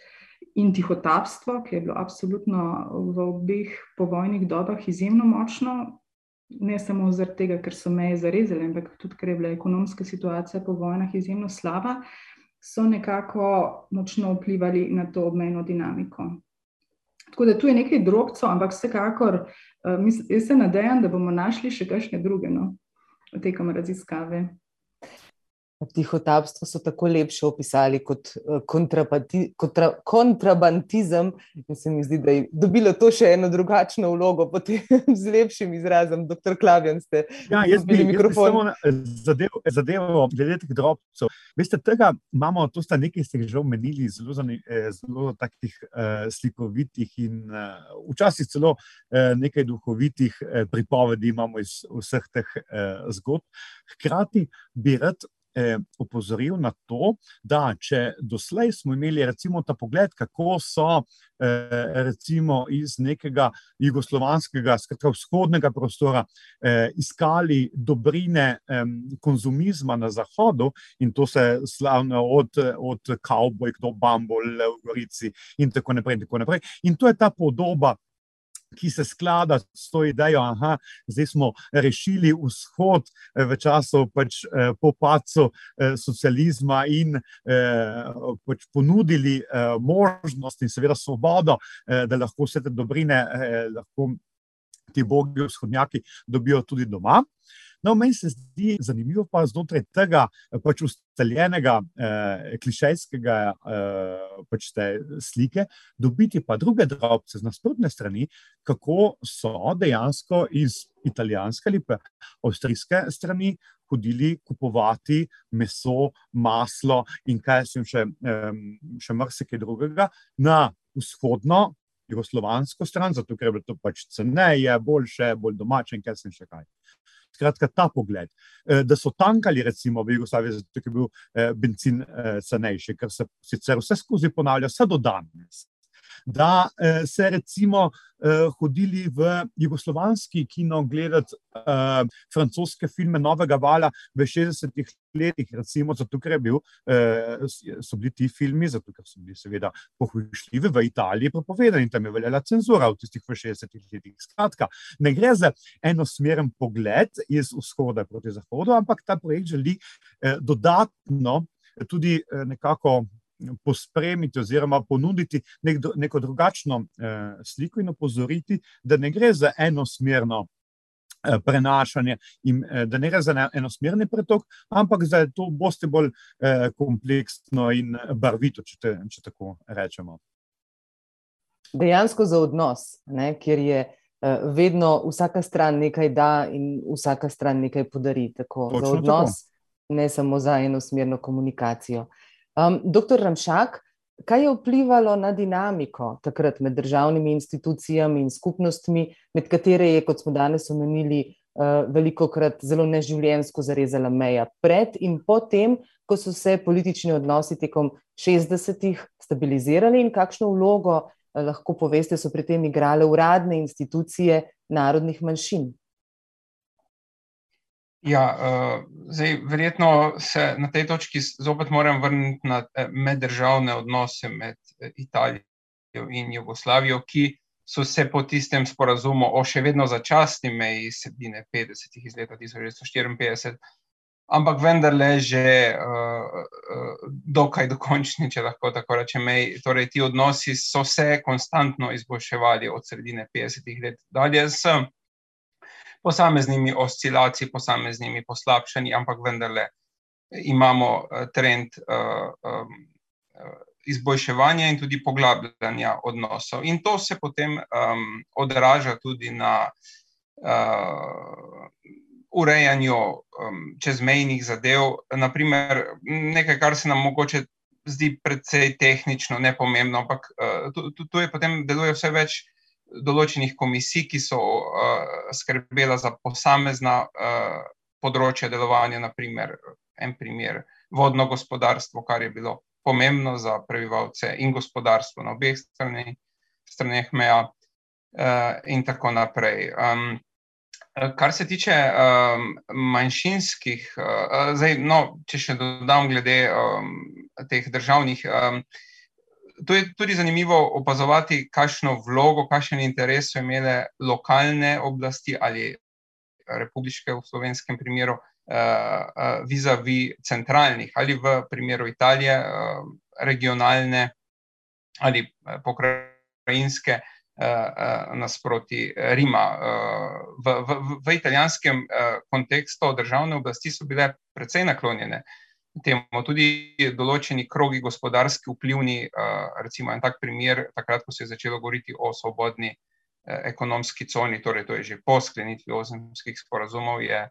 in tihotapstvo, ki je bilo absolutno v obeh povojnih dobah izjemno močno. Ne samo zaradi tega, ker so meje zarezali, ampak tudi, ker je bila ekonomska situacija po vojnah izjemno slaba, so nekako močno vplivali na to obmejno dinamiko. Tako da tu je nekaj drobcev, ampak vsekakor uh, jaz se nadejam, da bomo našli še kakšne druge no, tekom raziskave. Tihotapstvo so tako lepše opisali kot eh, kontra, kontrabantizem, in se mi zdi, da je dobilo to še eno drugačno vlogo, potem <laughs> z lepšim izrazom. Doktor Klavjan, ste ja, jaz bili mikrofon. Zadevo, zadevo glede teh drobcev. Veste, tega imamo, to sta nekaj, ste že omenili, zelo, eh, zelo takih uh, slikovitih in uh, včasih celo uh, nekaj duhovitih uh, pripovedi imamo iz vseh teh uh, zgodb. Hkrati bi rad eh, opozoril na to, da če doslej smo imeli recimo ta pogled, kako so eh, recimo iz nekega jugoslovanskega, skratka vzhodnega prostora eh, iskali dobrine eh, konzumizma na zahodu in to se slavno od, od kavbojk do bambol v Gorici in tako naprej in tako naprej. In to je ta podoba ki se sklada s to idejo, da zdaj smo rešili vzhod eh, v času pač, eh, po pacu eh, socializma in pač ponudili možnost in seveda svobodo, da lahko vse te dobrine, lahko ti bogi vzhodnjaki dobijo tudi doma. No, meni se zdi zanimivo, pa znotraj tega pač ustaljenega, eh, klišejskega eh, pač te slike, dobiti pa druge drobce z nasprotne strani, kako so dejansko iz italijanske ali pa avstrijske strani hodili kupovati meso, maslo in kaj sem še, eh, še marsikaj drugega na vzhodno. Jugoslovansko stran, zato ker je bilo to pač ceneje, boljše, bolj domače in kaj sem še kaj. Skratka, ta pogled, eh, da so tankali, recimo v Jugoslaviji, zato je bil eh, benzin eh, cenejši, ker se sicer vse skozi ponavlja, vse do danes. Da se recimo hodili v jugoslovanski kino gledati francoske filme Novega vala v 60-ih letih, recimo, zato ker bil, so bili ti filmi, zato ker so bili seveda pohujšljivi v Italiji, prepovedani in tam je veljala cenzura v tistih 60-ih letih. Skratka, ne gre za enosmeren pogled iz vzhoda proti zahodu, ampak ta projekt želi dodatno tudi nekako pospremiti oziroma ponuditi nek, neko drugačno eh, sliko in opozoriti, da ne gre za enosmerno eh, prenašanje in eh, da ne gre za enosmerni pretok, ampak je to boste bolj eh, kompleksno in barvito, če, te, če tako rečemo. Dejansko za odnos, ne, kjer je eh, vedno vsaka stran nekaj da in vsaka stran nekaj podari. Tako, za odnos, tako. ne samo za enosmerno komunikacijo. Um, doktor Ramšak, kaj je vplivalo na dinamiko takrat med državnimi institucijami in skupnostmi, med katere je, kot smo danes omenili, uh, veliko krat zelo neživljensko zarezala meja, pred in potem, ko so se politični odnosi tekom 60-ih stabilizirali in kakšno vlogo uh, lahko poveste, so pri tem igrale uradne institucije narodnih manjšin? Ja, uh, zdaj, verjetno se na tej točki zopet moram vrniti na meddržavne odnose med Italijo in Jugoslavijo, ki so se po tistem sporazumu o še vedno začasni meji Sebine 50 iz leta 1954 ampak vendarle že uh, uh, dokaj dokončni, če lahko tako rečem. Torej, ti odnosi so se konstantno izboljševali od sredine 50-ih let dalje s posameznimi oscilacijami, posameznimi poslabšanji, ampak vendarle imamo trend. Uh, um, Izboljševanja in tudi poglabljanja odnosov. In to se potem um, odraža tudi na uh, urejanju um, čezmejnih zadev, naprimer, nekaj, kar se nam mogoče zdi precej tehnično, nepomembno, ampak uh, tu, tu, je potem deluje vse več določenih komisij, ki so uh, skrbela za posamezna uh, področja delovanja, naprimer, en primer, vodno gospodarstvo, kar je bilo pomembno za prebivalce in gospodarstvo na obeh straneh, straneh meja uh, in tako naprej. Um, kar se tiče um, manjšinskih, uh, zdaj, no, če še dodam, glede um, teh državnih, um, to je tudi zanimivo opazovati, kakšno vlogo, kakšen interes so imele lokalne oblasti ali republiške, v slovenskem primeru, uh, uh, vizavi centralnih ali v primeru Italije, uh, regionalne ali pokrajinske. Eh, eh, nasproti Rima. Eh, v, v, v italijanskem kontekstu državne oblasti so bile precej naklonjene temu, tudi določeni krogi gospodarski vplivni, recimo en tak primer, takrat, ko se je začelo govoriti o svobodni ekonomski coni, torej to je že po sklenitvi ozemskih sporazumov, je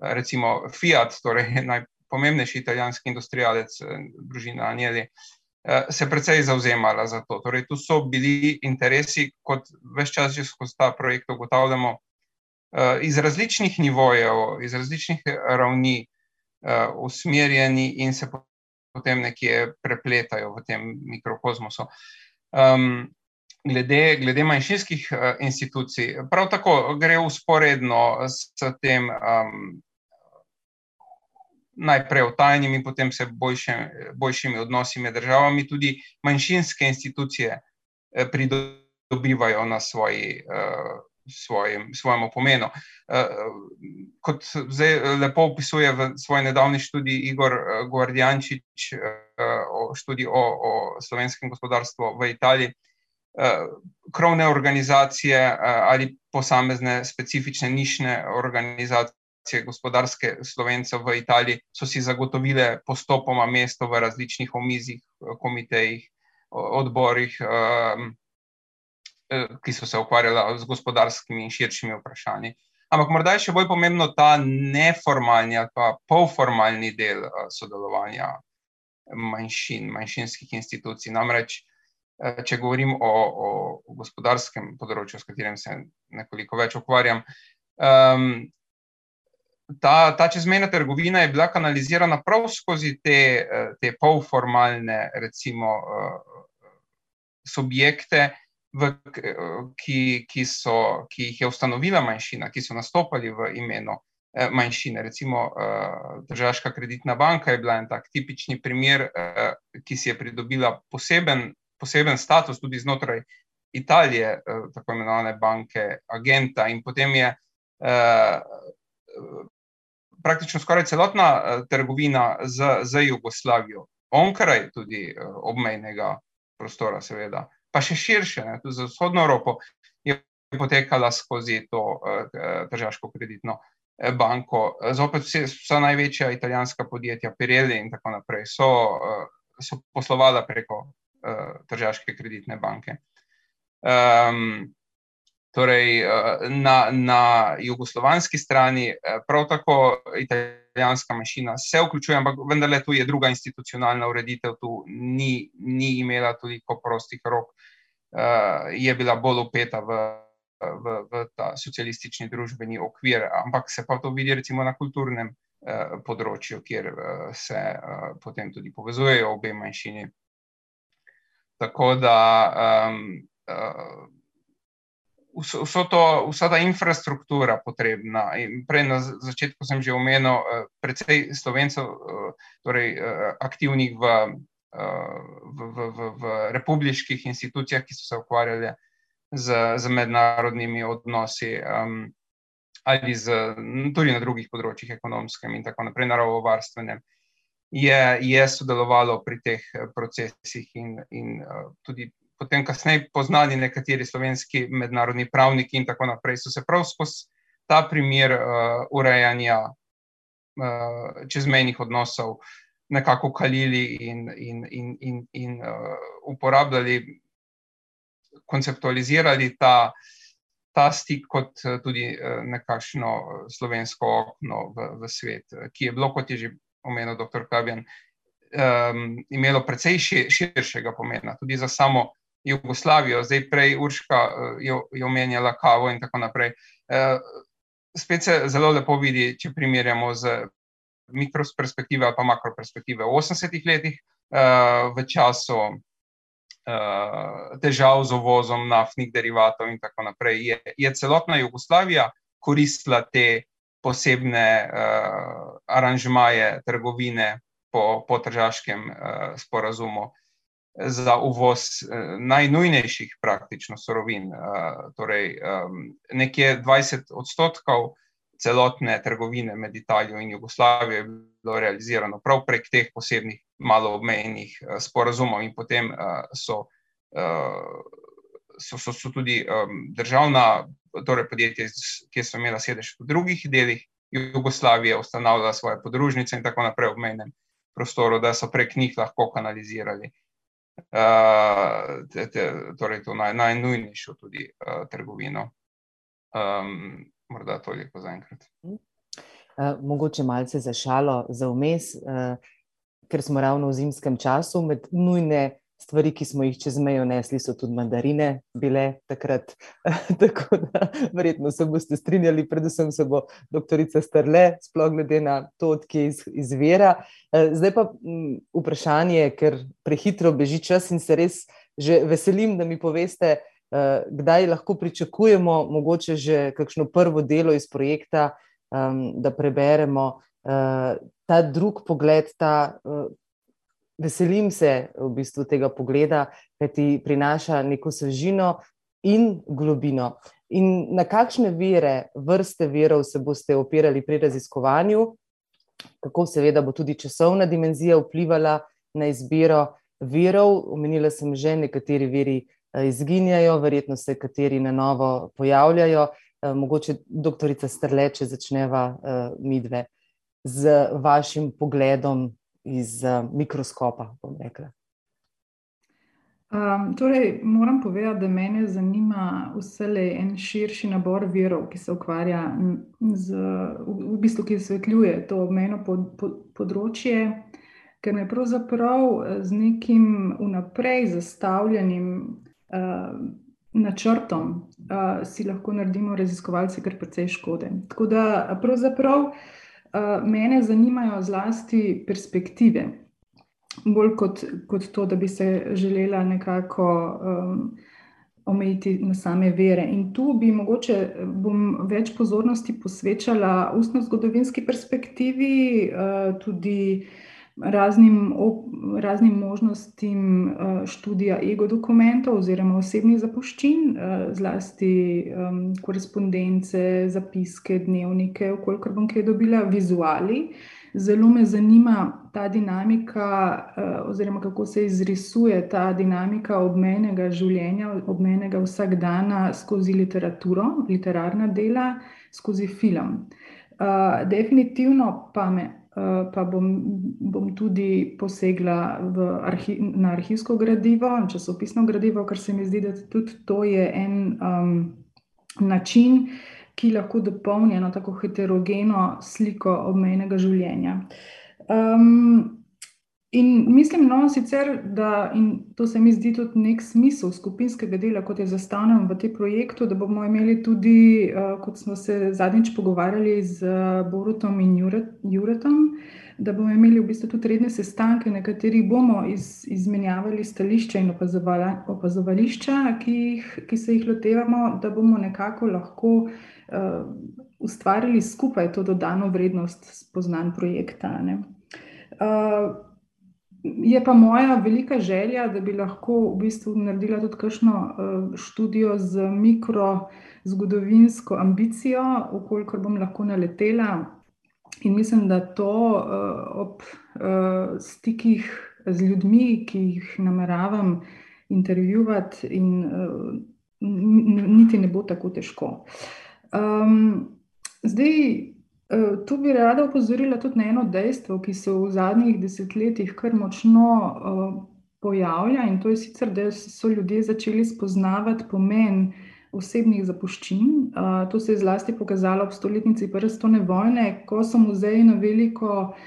recimo Fiat, torej <laughs> najpomembnejši italijanski industrijalec, družina Anjeli, Eh, se precej zauzemala za to. Torej, tu so bili interesi, kot več čas že skozi ta projekt ugotavljamo, eh, iz različnih nivojev, iz različnih ravni eh, usmerjeni in se potem nekje prepletajo v tem mikrokozmosu. Um, glede, glede manjšinskih institucij, prav tako gre usporedno s tem um, najprej o tajnim in potem se boljše, boljšimi odnosi med državami, tudi manjšinske institucije eh, pridobivajo na svoji, eh, svojem, svojemu pomenu. Eh, kot zdaj lepo opisuje v svoji nedavni študiji Igor Guardjančič, študij o, o slovenskem gospodarstvu v Italiji, krovne organizacije ali posamezne specifične nišne organizacije gospodarske slovence v Italiji so si zagotovile postopoma mesto v različnih omizjih, komitejih, odborih, eh, ki so se ukvarjali z gospodarskimi in širšimi vprašanji. Ampak morda je še bolj pomembno ta neformalni ali pa polformalni del eh, sodelovanja manjšin, manjšinskih institucij. Namreč, eh, če govorim o, o gospodarskem področju, s katerim se nekoliko več ukvarjam, um, ta, ta čezmejna trgovina je bila kanalizirana prav skozi te, eh, te polformalne, recimo, eh, subjekte, v, ki, ki, so, ki jih je ustanovila manjšina, ki so nastopali v imenu eh, manjšine. Recimo, Državska kreditna banka je bila en tak tipični primer, ki si je pridobila poseben, poseben status tudi znotraj. Italije, tako imenovane banke, agenta, in potem je praktično skoraj celotna uh, trgovina z, z Jugoslavijo, onkraj tudi uh, obmejnega prostora, seveda, pa še širše, ne, tudi za vzhodno Evropo, je potekala skozi to uh, državsko kreditno banko. Zopet vse, vsa največja italijanska podjetja, Pirelli in tako naprej, so, uh, so poslovala preko uh, državske kreditne banke. Um, Torej, eh, na, na jugoslovanski strani eh, prav tako italijanska manjšina se vključuje, ampak vendarle tu je druga institucionalna ureditev, tu ni, ni imela toliko prostih rok, eh, je bila bolj upeta v, v, v ta socialistični družbeni okvir, ampak se pa to vidi recimo na kulturnem področju, kjer se potem tudi povezujejo obe manjšini. Tako da um, vso to, vsa ta infrastruktura potrebna. In prej na začetku sem že omenil, precej slovencev, torej aktivnih v, v, v, v, v republiških institucijah, ki so se ukvarjali z, z mednarodnimi odnosi. Um, Ali z, tudi na drugih področjih, ekonomskem in tako naprej, naravovarstvenem, je, je sodelovalo pri teh procesih, in, in uh, tudi potem, kasneje, poznali nekateri slovenski mednarodni pravniki, in tako naprej, so se prav skozi ta primer uh, urejanja uh, čezmejnih odnosov nekako kalili in, in, in, in, in uh, uporabljali, konceptualizirali ta. Ta stik, kot tudi nekakšno slovensko okno v, v svet, ki je bilo, kot je že omenil dr. Kabjan, um, imelo precej širšega pomena, tudi za samo Jugoslavijo, zdaj prej Urška eh, je omenjala kavo in tako naprej. Eh, spet se zelo lepo vidi, če primerjamo z mikroperspektive ali pa makroperspektive v 80-ih letih, eh, v času težav z uvozom naftnih derivatov in tako naprej, je, je celotna Jugoslavija koristila te posebne aranžmaje trgovine po, po tržaškem sporazumu za uvoz eh, najnujnejših praktično sorovin. Eh, torej, nekje 20 odstotkov celotne trgovine med Italijo in Jugoslavijo je bilo realizirano prav prek teh posebnih malo obmejnih eh, sporazumov in potem so, so, so, so tudi državna torej podjetja, ki so imela sedež v drugih delih Jugoslavije, ustanavljala svoje podružnice in tako naprej v obmejnem prostoru, da so prek njih lahko kanalizirali uh, te, te, torej to naj, najnujnejšo tudi uh, trgovino. Um, morda toliko za enkrat. Uh, mogoče malce za šalo, za vmes, uh, ker smo ravno v zimskem času med nujne stvari, ki smo jih čez mejo nesli, so tudi mandarine bile takrat. <laughs> Tako da, verjetno se boste strinjali, predvsem se bo doktorica Strle, sploh glede na to, odkje iz, izvira. Eh, zdaj pa m, vprašanje, ker prehitro beži čas in se res že veselim, da mi poveste, kdaj lahko pričakujemo, mogoče že kakšno prvo delo iz projekta, um, da preberemo. Uh, ta drug pogled, ta uh, veselim se v bistvu tega pogleda, ker ti prinaša neko svežino in globino. In na kakšne vire, vrste virov se boste opirali pri raziskovanju, kako seveda bo tudi časovna dimenzija vplivala na izbiro virov. Omenila sem že, nekateri viri eh, izginjajo, verjetno se kateri na novo pojavljajo. Eh, mogoče doktorica Strleče začneva uh, midve z vašim pogledom iz mikroskopa. Um, torej, moram povedati, da me zanima vse le en širši nabor virov, ki se ukvarja z, v, v bistvu, ki osvetljuje to obmejno pod, pod, področje, ker me pravzaprav z nekim vnaprej zastavljenim načrtom uh, si lahko naredimo raziskovalci kar precej škode. Tako da pravzaprav. Eh, mene zanimajo zlasti perspektive, bolj kot, kot to, da bi se želela nekako um, omejiti na same vere. In tu bi mogoče bom več pozornosti posvečala ustno-zgodovinski perspektivi, uh, tudi raznim, raznim možnostim uh, študija ego dokumentov oziroma osebnih zapuščin, uh, zlasti um, korespondence, zapiske, dnevnike, okolikor bom kaj dobila, vizuali. Zelo me zanima ta dinamika, uh, oziroma kako se izrisuje ta dinamika obmejnega življenja, obmejnega vsakdana skozi literaturo, literarna dela, skozi film. Uh, definitivno pa me pa bom, bom tudi posegla arhi, na arhivsko gradivo, časopisno gradivo, ker se mi zdi, da tudi to je en um, način, ki lahko dopolni eno tako heterogeno sliko obmejnega življenja. Um, In mislim, no, sicer, da to se mi zdi tudi nek smisel skupinskega dela, kot je zastavljen v tem projektu, da bomo imeli tudi, uh, kot smo se zadnjič pogovarjali z Borutom in Juretom, da bomo imeli v bistvu tudi redne sestanke, na katerih bomo iz, izmenjavali stališča in opazovališča, ki, jih, ki se jih lotevamo, da bomo nekako lahko uh, ustvarili skupaj to dodano vrednost spoznanj projekta. Uh, Je pa moja velika želja, da bi lahko v bistvu naredila tudi kakšno uh, študijo z mikrozgodovinsko ambicijo, ukolikor bom lahko naletela. In mislim, da to uh, ob uh, stikih z ljudmi, ki jih nameravam intervjuvati, in, niti ne bo tako težko. Um, zdaj. Eh, tu bi rada opozorila tudi na eno dejstvo, ki se v zadnjih desetletjih kar močno uh, pojavlja, in to je sicer, da so ljudje začeli spoznavati pomen osebnih zapuščin. Uh, to se je zlasti pokazalo ob stoletnici Prve svetovne vojne, ko so muzeji na veliko uh,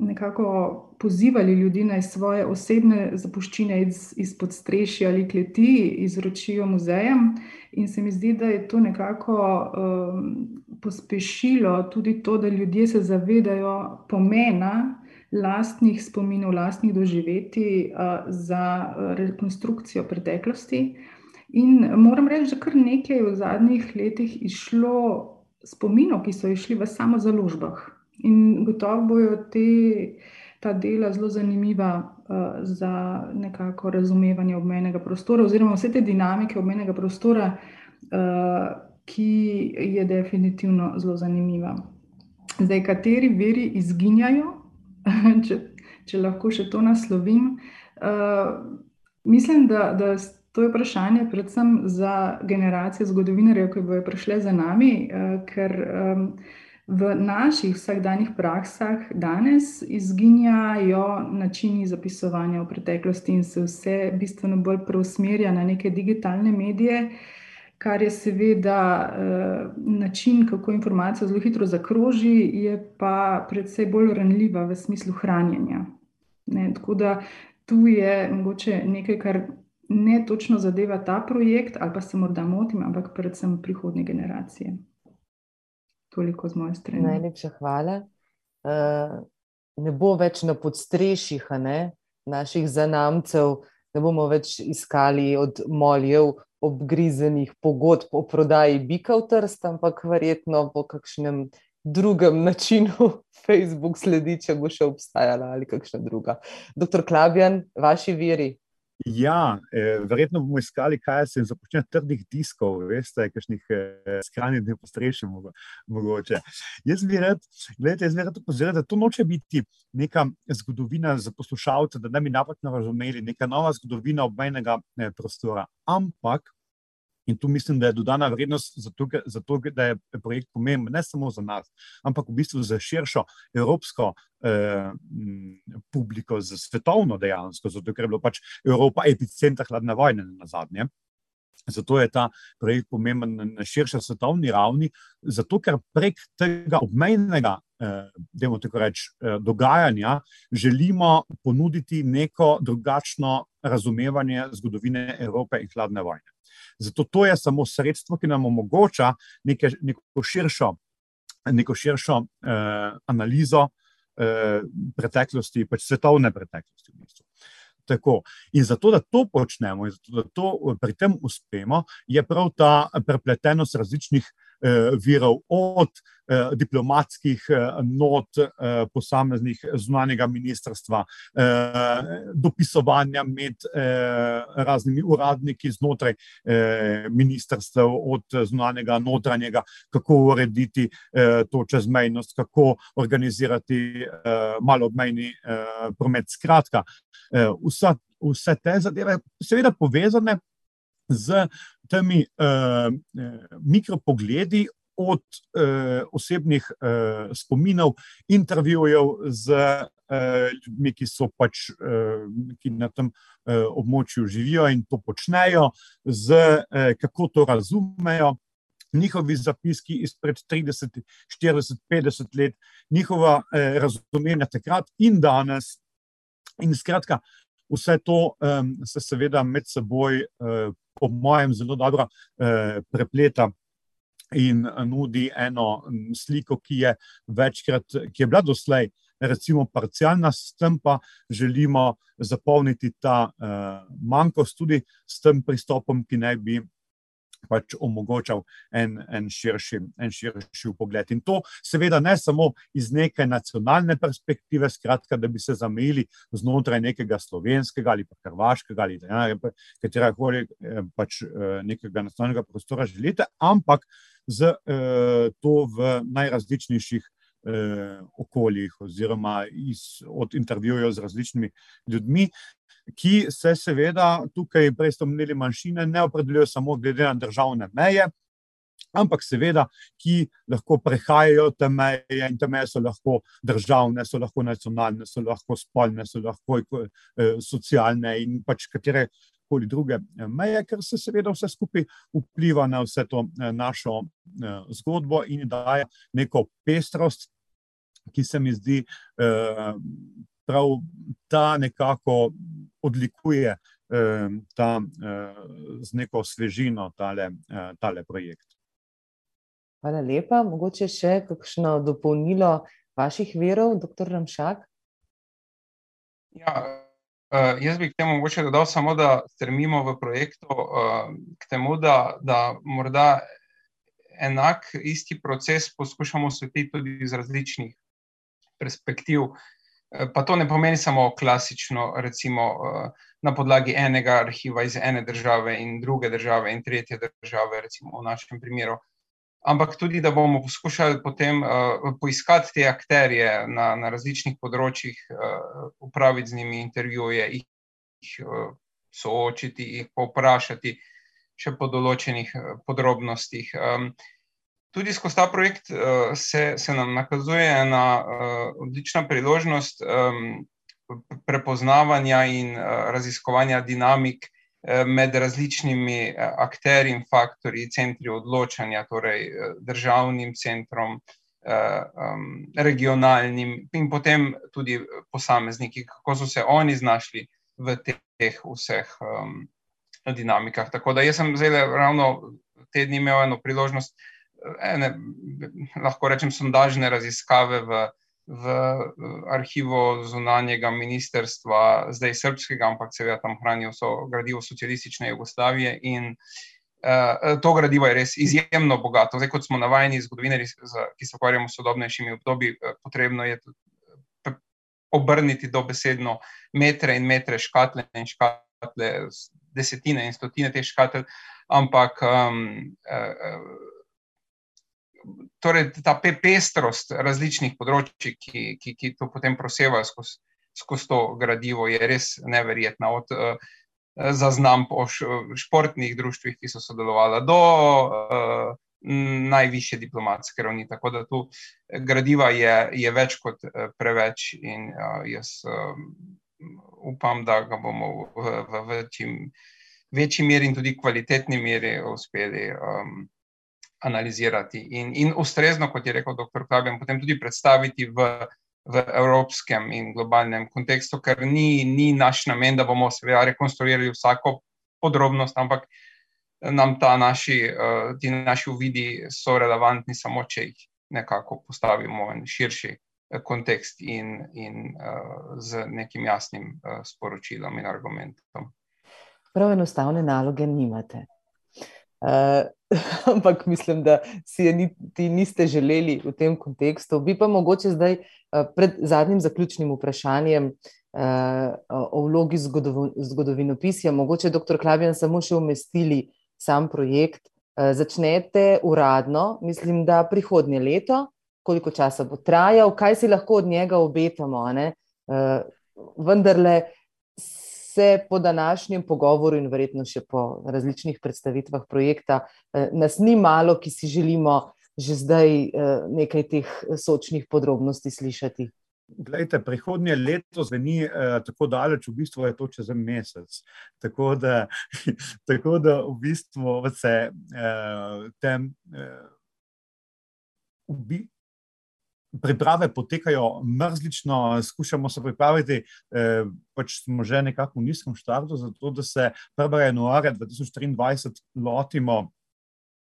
nekako pozivali ljudi naj svoje osebne zapuščine iz, izpod streši ali kleti izročijo muzejem. In se mi zdi, da je to nekako um, pospešilo tudi to, da ljudje se zavedajo pomena lastnih spominov, lastnih doživeti uh, za rekonstrukcijo preteklosti. In moram reči, da kar nekaj v zadnjih letih išlo spominov, ki so išli v samo založbah. In gotovo bojo te ta dela zelo zanimiva uh, za nekako razumevanje obmenega prostora, oziroma vse te dinamike obmenega prostora, uh, ki je definitivno zelo zanimiva. Zdaj, kateri veri izginjajo, <laughs> če, če lahko še to naslovim. Uh, mislim, da, da to je vprašanje predvsem za generacije zgodovinarjev, ki bodo prišle za nami, uh, ker. Um, V naših vsakdanjih praksah danes izginjajo načini zapisovanja v preteklosti in se vse bistveno bolj preusmerja na neke digitalne medije, kar je seveda eh, način, kako informacija zelo hitro zakroži, je pa predvsej bolj ranljiva v smislu hranjenja. Ne, tako da tu je mogoče nekaj, kar ne točno zadeva ta projekt, ali pa se morda motim, ampak predvsem prihodnje generacije. Toliko z moje strani. Najlepša hvala. Uh, ne bo več na podstrešjih naših zanamcev, ne bomo več iskali od moljev obgrizenih pogodb o prodaji bika v trst, ampak verjetno po kakšnem drugem načinu <laughs> Facebook sledi, če bo še obstajala ali kakšna druga. Doktor Klabjan, vaši viri. Ja, eh, verjetno bomo iskali, kaj se započne trdih diskov, veste, kakšnih eh, skrajnih dni postrešen mogoče. Jaz bi rad, gledajte, jaz bi rad opozoril, da to noče biti neka zgodovina za poslušalce, da ne bi napačno razumeli, neka nova zgodovina obmejnega eh, prostora, ampak In tu mislim, da je dodana vrednost zato, zato da je projekt pomemben ne samo za nas, ampak v bistvu za širšo evropsko eh, publiko, za svetovno dejansko, zato ker je bila pač Evropa epicenter hladne vojne na zadnje. Zato je ta projekt pomemben na širši svetovni ravni, zato ker prek tega obmejnega eh, reč, eh, dogajanja želimo ponuditi neko drugačno razumevanje zgodovine Evrope in hladne vojne. Zato to je samo sredstvo, ki nam omogoča neke, neko širšo, neko širšo eh, analizo eh, preteklosti, pač svetovne preteklosti. V bistvu. Tako. In zato, da to počnemo, in zato, da to pri tem uspemo, je prav ta prepletenost različnih Eh, virov, od eh, diplomatskih eh, not posameznih zunanjega ministrstva, dopisovanja med raznimi uradniki znotraj ministrstva, od zunanjega, notranjega, kako urediti to čezmejnost, kako organizirati malobmejni promet. Skratka, vsa, vse te zadeve, seveda povezane z temi uh, mikropogledi od uh, osebnih uh, spominov, intervjujev z uh, ljudmi, ki so pač uh, ki na tem uh, območju živijo in to počnejo, z uh, kako to razumejo. Njihovi zapiski izpred 30, 40, 50 let, njihova eh, razumevanja takrat in danes, In skratka, vse to um, se seveda med seboj, uh, po mojem, zelo dobro uh, prepleta. In nudi eno sliko, ki je večkrat, ki je bila doslej, recimo, parcialna, s tem pa želimo zapolniti ta uh, manjkost tudi s tem pristopom, ki naj bi pač omogočal en, en, širši, en širši pogled. In to, seveda, ne samo iz neke nacionalne perspektive, skratka, da bi se zamejili znotraj nekega slovenskega ali pa hrvaškega ali katerega koli eh, pač eh, nekega nacionalnega prostora želite, ampak z eh, to v najrazličnejših. Okoljih, oziroma iz, od intervjujev z različnimi ljudmi, ki se seveda tukaj, prej ste omenili, manjšine ne opredeljujejo samo glede na državne meje, ampak seveda, ki lahko prehajajo te meje in te meje so lahko državne, so lahko nacionalne, so lahko spolne, so lahko eh, socialne in pač katere. Koli druge eh, meje, ker se seveda vse skupaj vpliva na vse to eh, našo zgodbo in daje neko pestrost, ki se mi zdi prav ta nekako odlikuje eh, ta, eh, z neko svežino tale, eh, tale projekt. Hvala lepa. Mogoče še kakšno dopolnilo vaših verov, dr. Ramšak? Ja, jaz bi k temu mogoče dodal samo, da strmimo v projektu k temu, da, da morda enak isti proces poskušamo svetiti tudi iz različnih perspektiv. Eh, pa to ne pomeni samo klasično, recimo eh, na podlagi enega arhiva iz ene države in druge države in tretje države, recimo v našem primeru. Ampak tudi, da bomo poskušali potem uh, poiskati te akterje na, na različnih področjih, uh, upraviti z njimi intervjuje, jih uh, soočiti, jih povprašati še po določenih uh, podrobnostih. Um, tudi skozi ta projekt uh, se, se nam nakazuje ena uh, odlična priložnost um, prepoznavanja in uh, raziskovanja dinamik med različnimi akterji in faktorji, centri odločanja, torej državnim centrom. Regionalnim, in potem tudi posamezniki, kako so se oni znašli v teh vseh dinamikah. Tako da jaz sem zdaj ravno te dni imel eno priložnost ene, lahko rečem, sondažne raziskave v, v arhivu zunanjega ministerstva, zdaj srpskega, ampak seveda tam hranijo vso gradivo socialistične Jugoslavije. In uh, to gradivo je res izjemno bogato. Zdaj, kot smo navajeni, zgodovinari, ki se ukvarjamo s sodobnejšimi obdobji, uh, potrebno je obrniti dobesedno metre in metre škatle in škatle, desetine in stotine teh škatel. Ampak um, uh, torej ta pestrost različnih področji, ki, ki, ki to potem prosevajo skozi, skozi to gradivo, je res neverjetna. Od uh, zaznam po športnih društvih, ki so sodelovali, do uh, najvišje diplomatske ravni. Tako da tu gradiva je, je več kot uh, preveč, in uh, jaz uh, upam, da ga bomo v, v, v čim večji meri in tudi kvalitetni meri uspeli. Um, analizirati in, in ustrezno, kot je rekel dr. Klaben, potem tudi predstaviti v, v evropskem in globalnem kontekstu, ker ni, ni naš namen, da bomo seveda rekonstruirali vsako podrobnost, ampak nam ta naši, uh, ti naši uvidi so relevantni samo, če jih nekako postavimo v širši uh, kontekst in, in uh, z nekim jasnim sporočilom in argumentom. Prav enostavne naloge nimate. Uh, <laughs> ampak mislim, da si je niti niste želeli v tem kontekstu. Bi pa mogoče zdaj uh, pred zadnjim zaključnim vprašanjem uh, o vlogi zgodovinopisja, mogoče dr. Klavijan samo še umestili sam projekt. Uh, začnete uradno, mislim, da prihodnje leto, koliko časa bo trajal, kaj si lahko od njega obetamo. Uh, vendarle, se po današnjem pogovoru in verjetno še po različnih predstavitvah projekta, eh, nas ni malo, ki si želimo že zdaj eh, nekaj teh sočnih podrobnosti slišati. Glejte, prihodnje leto zveni eh, tako daleč, v bistvu je to čez en mesec. Tako da, <laughs> tako da v bistvu se eh, tem. Eh, priprave potekajo mrzlično, skušamo se pripraviti, eh, pač smo že nekako v nizkem štartu, zato da se 1. januarja 2023 lotimo.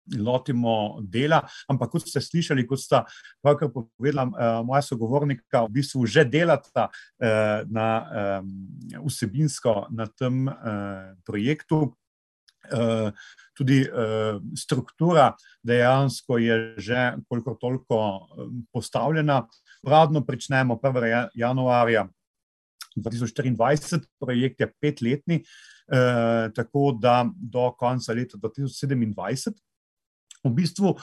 Lotimo dela, ampak kot ste slišali, kot sta pravkar povedala uh, moja sogovornika, v bistvu že delata uh, na, um, vsebinsko na tem uh, projektu. Uh, tudi uh, struktura dejansko je že koliko toliko postavljena. Uradno pričnemo 1. januarja 2024, projekt je petletni, tako da do konca leta 2027. V bistvu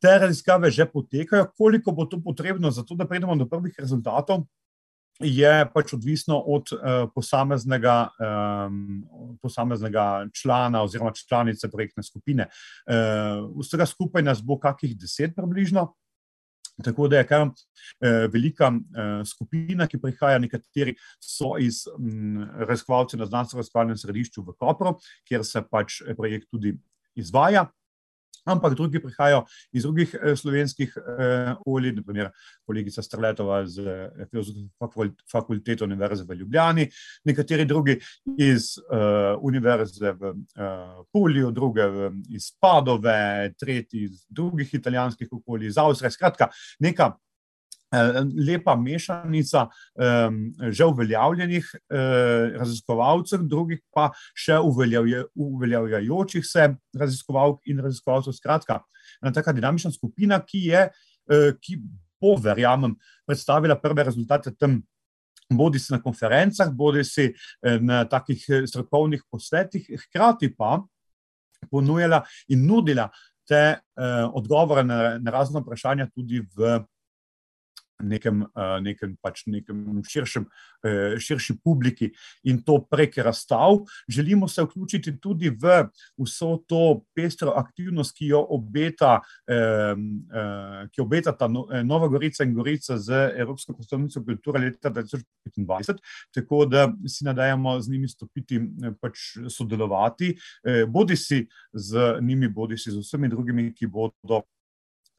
te raziskave že potekajo, koliko bo to potrebno, zato da pridemo do prvih rezultatov je pač odvisno od uh, posameznega, um, posameznega člana oziroma članice projektne skupine. Uh, vsega skupaj nas bo kakih deset približno. Tako da je kar eh, velika eh, skupina, ki prihaja, nekateri so iz hm, raziskovalcev na znanstveno-razpravljenem središču v Kopru, kjer se pač projekt tudi izvaja ampak drugi prihajajo iz drugih eh, slovenskih eh, olij, naprimer kolegica Strletova z eh, filozofsko fakulteto Univerze v Ljubljani, nekateri drugi iz Univerze v Pulju, druge iz Padove, tretji iz drugih italijanskih okolij, iz Avstrije, skratka, neka Eh, lepa mešanica um, že uveljavljenih uh, raziskovalcev, drugih pa še uveljavlja, uveljavljajočih se raziskovalk in raziskovalcev. Skratka, ena taka dinamična skupina, ki, je, uh, ki bo, verjamem, predstavila prve rezultate tam. Bodi si na konferencah, bodi si na takih strokovnih posvetih, hkrati pa ponujala in nudila te eh, odgovore na, na razne vprašanja tudi v nekem, eh, nekem, pač nekem širšem, eh, širši publiki in to prek razstav. Želimo se vključiti tudi v vso to pestro aktivnost, ki jo obeta, eh, ki obeta ta no, Nova Gorica in Gorica z Evropsko predstavnico kulture leta 2025, tako da si nadajamo z njimi stopiti, pač sodelovati, bodi si z njimi, bodi si z vsemi drugimi, ki bodo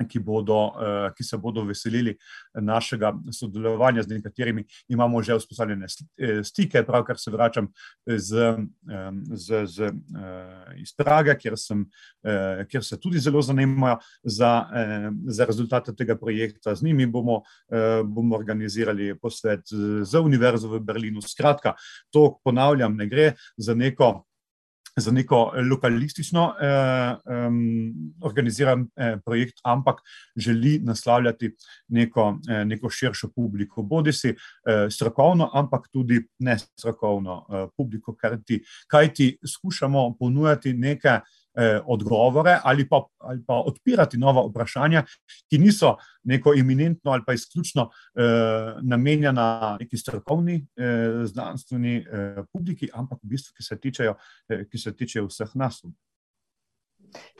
ki, bodo, eh, ki se bodo veselili našega sodelovanja, z nekaterimi imamo že vzpostavljene eh, stike, pravkar se vračam z, z, z, eh, iz Praga, kjer, sem, kjer se tudi zelo zanimajo za, za rezultate tega projekta. Z njimi bomo, bomo organizirali posvet z Univerzo v Berlinu. Skratka, to ponavljam, ne gre za neko za neko lokalistično eh, um, organiziran eh, projekt, ampak želi naslavljati neko, eh, neko širšo publiko, bodi si eh, strokovno, ampak tudi ne strokovno eh, publiko, kar ti, kaj ti skušamo ponujati nekaj eh, odgovore ali pa, ali pa odpirati nova vprašanja, ki niso neko eminentno ali pa izključno eh, namenjena neki strokovni, eh, znanstveni eh, publiki, ampak v bistvu, ki se tičejo, eh, ki se tičejo vseh nas.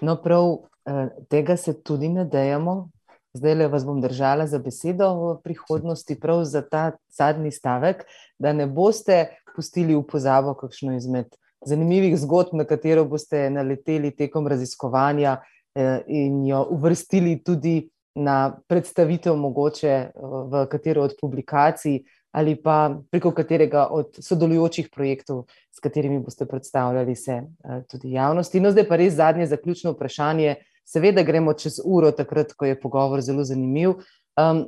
No, prav eh, tega se tudi ne dejamo. Zdaj le vas bom držala za besedo v prihodnosti, prav za ta zadnji stavek, da ne boste pustili v pozabo kakšno izmed zanimivih zgodb, na katero boste naleteli tekom raziskovanja eh, in jo uvrstili tudi na predstavitev, mogoče eh, v katero od publikacij ali pa preko katerega od sodelujočih projektov, s katerimi boste predstavljali se eh, tudi javnosti. No, zdaj pa res zadnje zaključno vprašanje. Seveda gremo čez uro, takrat, ko je pogovor zelo zanimiv. Um,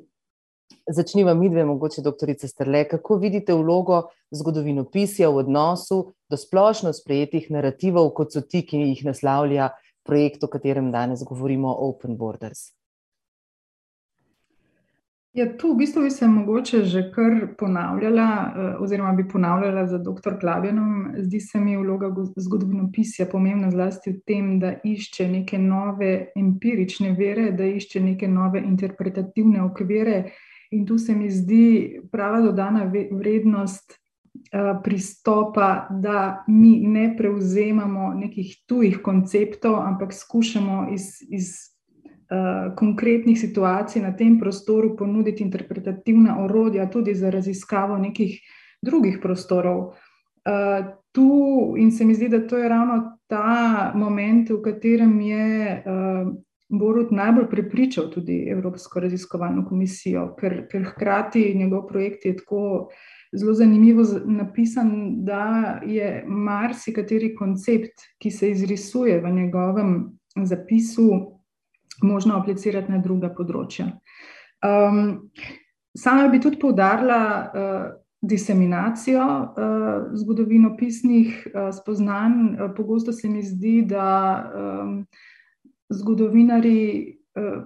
Začniva mi dve, mogoče doktorica Strle, kako vidite vlogo zgodovinopisja v odnosu do splošno sprejetih narativov, kot so ti, ki jih naslavlja projekt, o katerem danes govorimo, Open Borders? Ja, tu v bistvu bi se mogoče že kar ponavljala, eh, oziroma bi ponavljala za dr. Klavjenom. Zdi se mi vloga zgodovinopisja pomembna zlasti v tem, da išče neke nove empirične vere, da išče neke nove interpretativne okvire, In tu se mi zdi prava dodana vrednost eh, pristopa, da mi ne prevzemamo nekih tujih konceptov, ampak skušamo iz, iz uh, konkretnih situacij na tem prostoru ponuditi interpretativna orodja tudi za raziskavo nekih drugih prostorov. Uh, tu, in se mi zdi, da to je ravno ta moment, v katerem je uh, Borut najbolj prepričal tudi Evropsko raziskovalno komisijo, ker, ker hkrati njegov projekt je tako zelo zanimivo napisan, da je marsikateri koncept, ki se izrisuje v njegovem zapisu, možno aplicirati na druga področja. Um, sama bi tudi poudarila uh, diseminacijo uh, zgodovinopisnih uh, spoznanj. Uh, pogosto se mi zdi, da um, zgodovinari uh,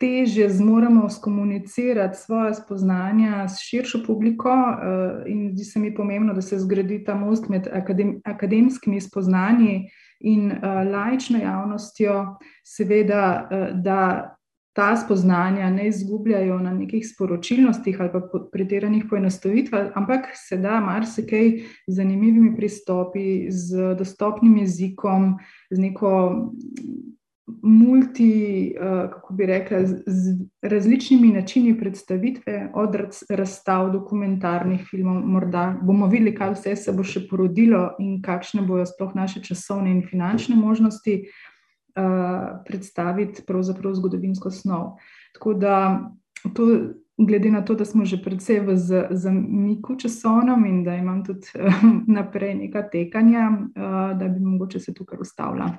teže zmoremo skomunicirati svoje spoznanja s širšo publiko, uh, in zdi se mi pomembno, da se zgradi ta most med akadem akademskimi spoznanji in uh, laično javnostjo, seveda, da ta spoznanja ne izgubljajo na nekih sporočilnostih ali pa pretiranih poenostavitvah, ampak se da marsikaj z zanimivimi pristopi, z dostopnim jezikom, z neko multi, kako bi rekla, z različnimi načini predstavitve, od razstav, dokumentarnih filmov, morda bomo videli, kaj vse se bo še porodilo in kakšne bojo sploh naše časovne in finančne možnosti predstaviti pravzaprav zgodovinsko snov. Tako da, to, glede na to, da smo že predvsej v zamiku časovnem in da imam tudi <laughs> naprej neka tekanja, da bi mogoče se tukaj ustavila.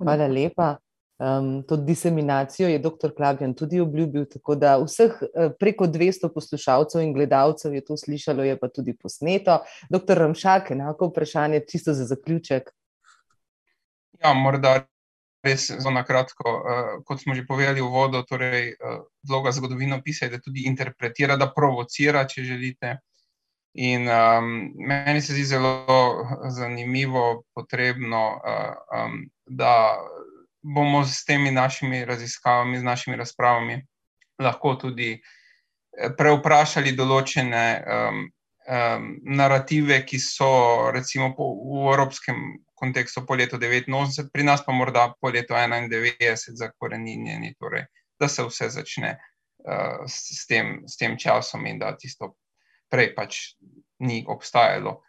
Hvala lepa. Um, to diseminacijo je dr. Klabjan tudi obljubil, tako da vseh preko 200 poslušalcev in gledalcev je to slišalo, je pa tudi posneto. Dr. Ramšak, enako vprašanje, čisto za zaključek. Ja, morda res zelo na kratko. Uh, kot smo že povedali v vodo, torej uh, vloga zgodovinopisja je, da tudi interpretira, da provocira, če želite. In um, meni se zdi zelo zanimivo, potrebno, uh, um, da bomo s temi našimi raziskavami, z našimi razpravami lahko tudi preuprašali določene um, um, narative, ki so recimo po, v evropskem kontekstu po letu 89, pri nas pa morda po letu 91 zakorenjeni, torej, da se vse začne uh, s, tem, s tem časom in da tisto prej pač ni obstajalo.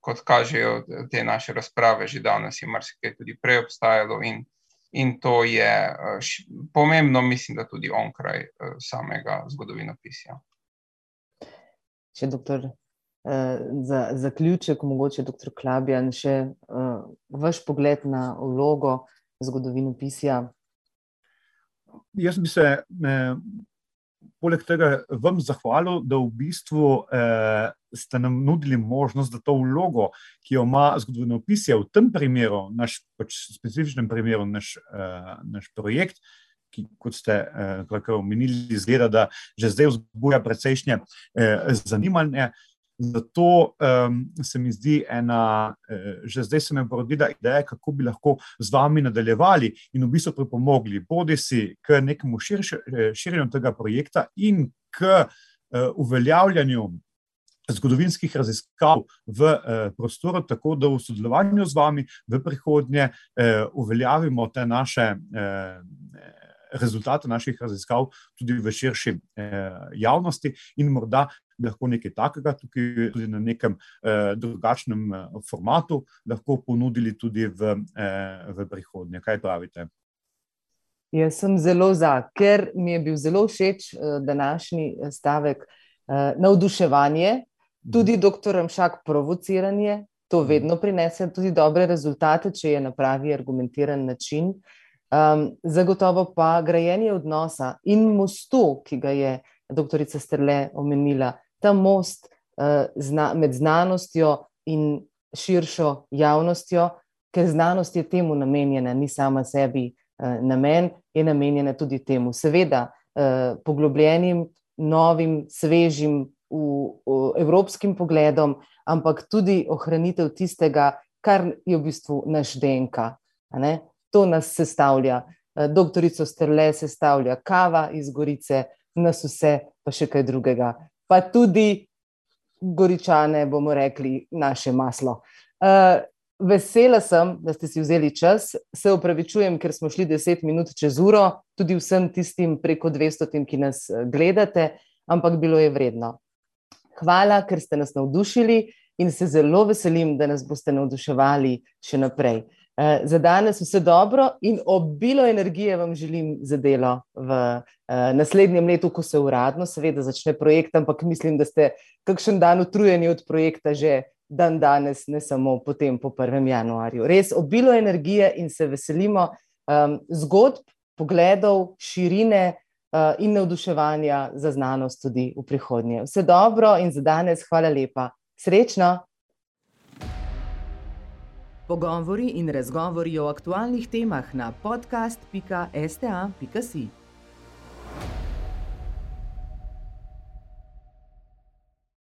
Kot kažejo te naše razprave, že danes je marsikaj tudi prej obstajalo, in, in to je uh, pomembno, mislim, da tudi onkraj uh, samega zgodovinopisja. Še doktor Eh, za zaključek, mogoče dr. Klabjan, še uh, vaš pogled na vlogo zgodovino pisja. Jaz bi se poleg tega vam zahvalil, da v bistvu eh, ste nam nudili možnost, da to vlogo, ki jo ima zgodovino pisja, v tem primeru, naš pač specifičnem primeru, naš, eh, naš projekt, ki, kot ste eh, omenili, izgleda, da že zdaj vzbuja precejšnje eh, zanimanje. Zato um, se mi zdi ena, eh, že zdaj se mi je porodila ideja, kako bi lahko z vami nadaljevali in v bistvu pripomogli, bodi si k nekemu eh, širjenju tega projekta in k eh, uveljavljanju zgodovinskih raziskav v eh, prostoru, tako da v sodelovanju z vami v prihodnje eh, uveljavimo te naše. Eh, rezultate naših raziskav tudi v širši eh, javnosti, in morda lahko nekaj takega, tukaj tudi na nekem eh, drugačnem eh, formatu, lahko ponudili tudi v, eh, v prihodnje. Kaj pravite? Jaz sem zelo za, ker mi je bil zelo všeč eh, današnji stavek eh, navduševanje, tudi mhm. doktor Mšak provociranje. To mhm. vedno prinese tudi dobre rezultate, če je na pravi argumentiran način. Um, zagotovo pa grajenje odnosa in mostu, ki ga je doktorica Strle omenila, ta most uh, zna, med znanostjo in širšo javnostjo, ker znanost je temu namenjena, ni sama sebi uh, namen, je namenjena tudi temu. Seveda, uh, poglobljenim, novim, svežim, v, v evropskim pogledom, ampak tudi ohranitev tistega, kar je v bistvu naš DNK to nas sestavlja. Doktorico Strle sestavlja kava iz Gorice, nas vse pa še kaj drugega. Pa tudi Goričane, bomo rekli, naše maslo. Uh, vesela sem, da ste si vzeli čas. Se upravičujem, ker smo šli deset minut čez uro, tudi vsem tistim preko 200, ki nas eh, gledate, ampak bilo je vredno. Hvala, ker ste nas navdušili in se zelo veselim, da nas boste navduševali še naprej. Uh, za danes vse dobro in obilo energije vam želim za delo v uh, naslednjem letu, ko se uradno, seveda, začne projekt, ampak mislim, da ste kakšen dan utrujeni od projekta že dan danes, ne samo potem po 1. januarju. Res obilo energije in se veselimo um, zgodb, pogledov, širine uh, in navduševanja za znanost tudi v prihodnje. Vse dobro in za danes, hvala lepa. Srečno! Pogovori in razgovori o aktualnih temah na podcast.sta.si.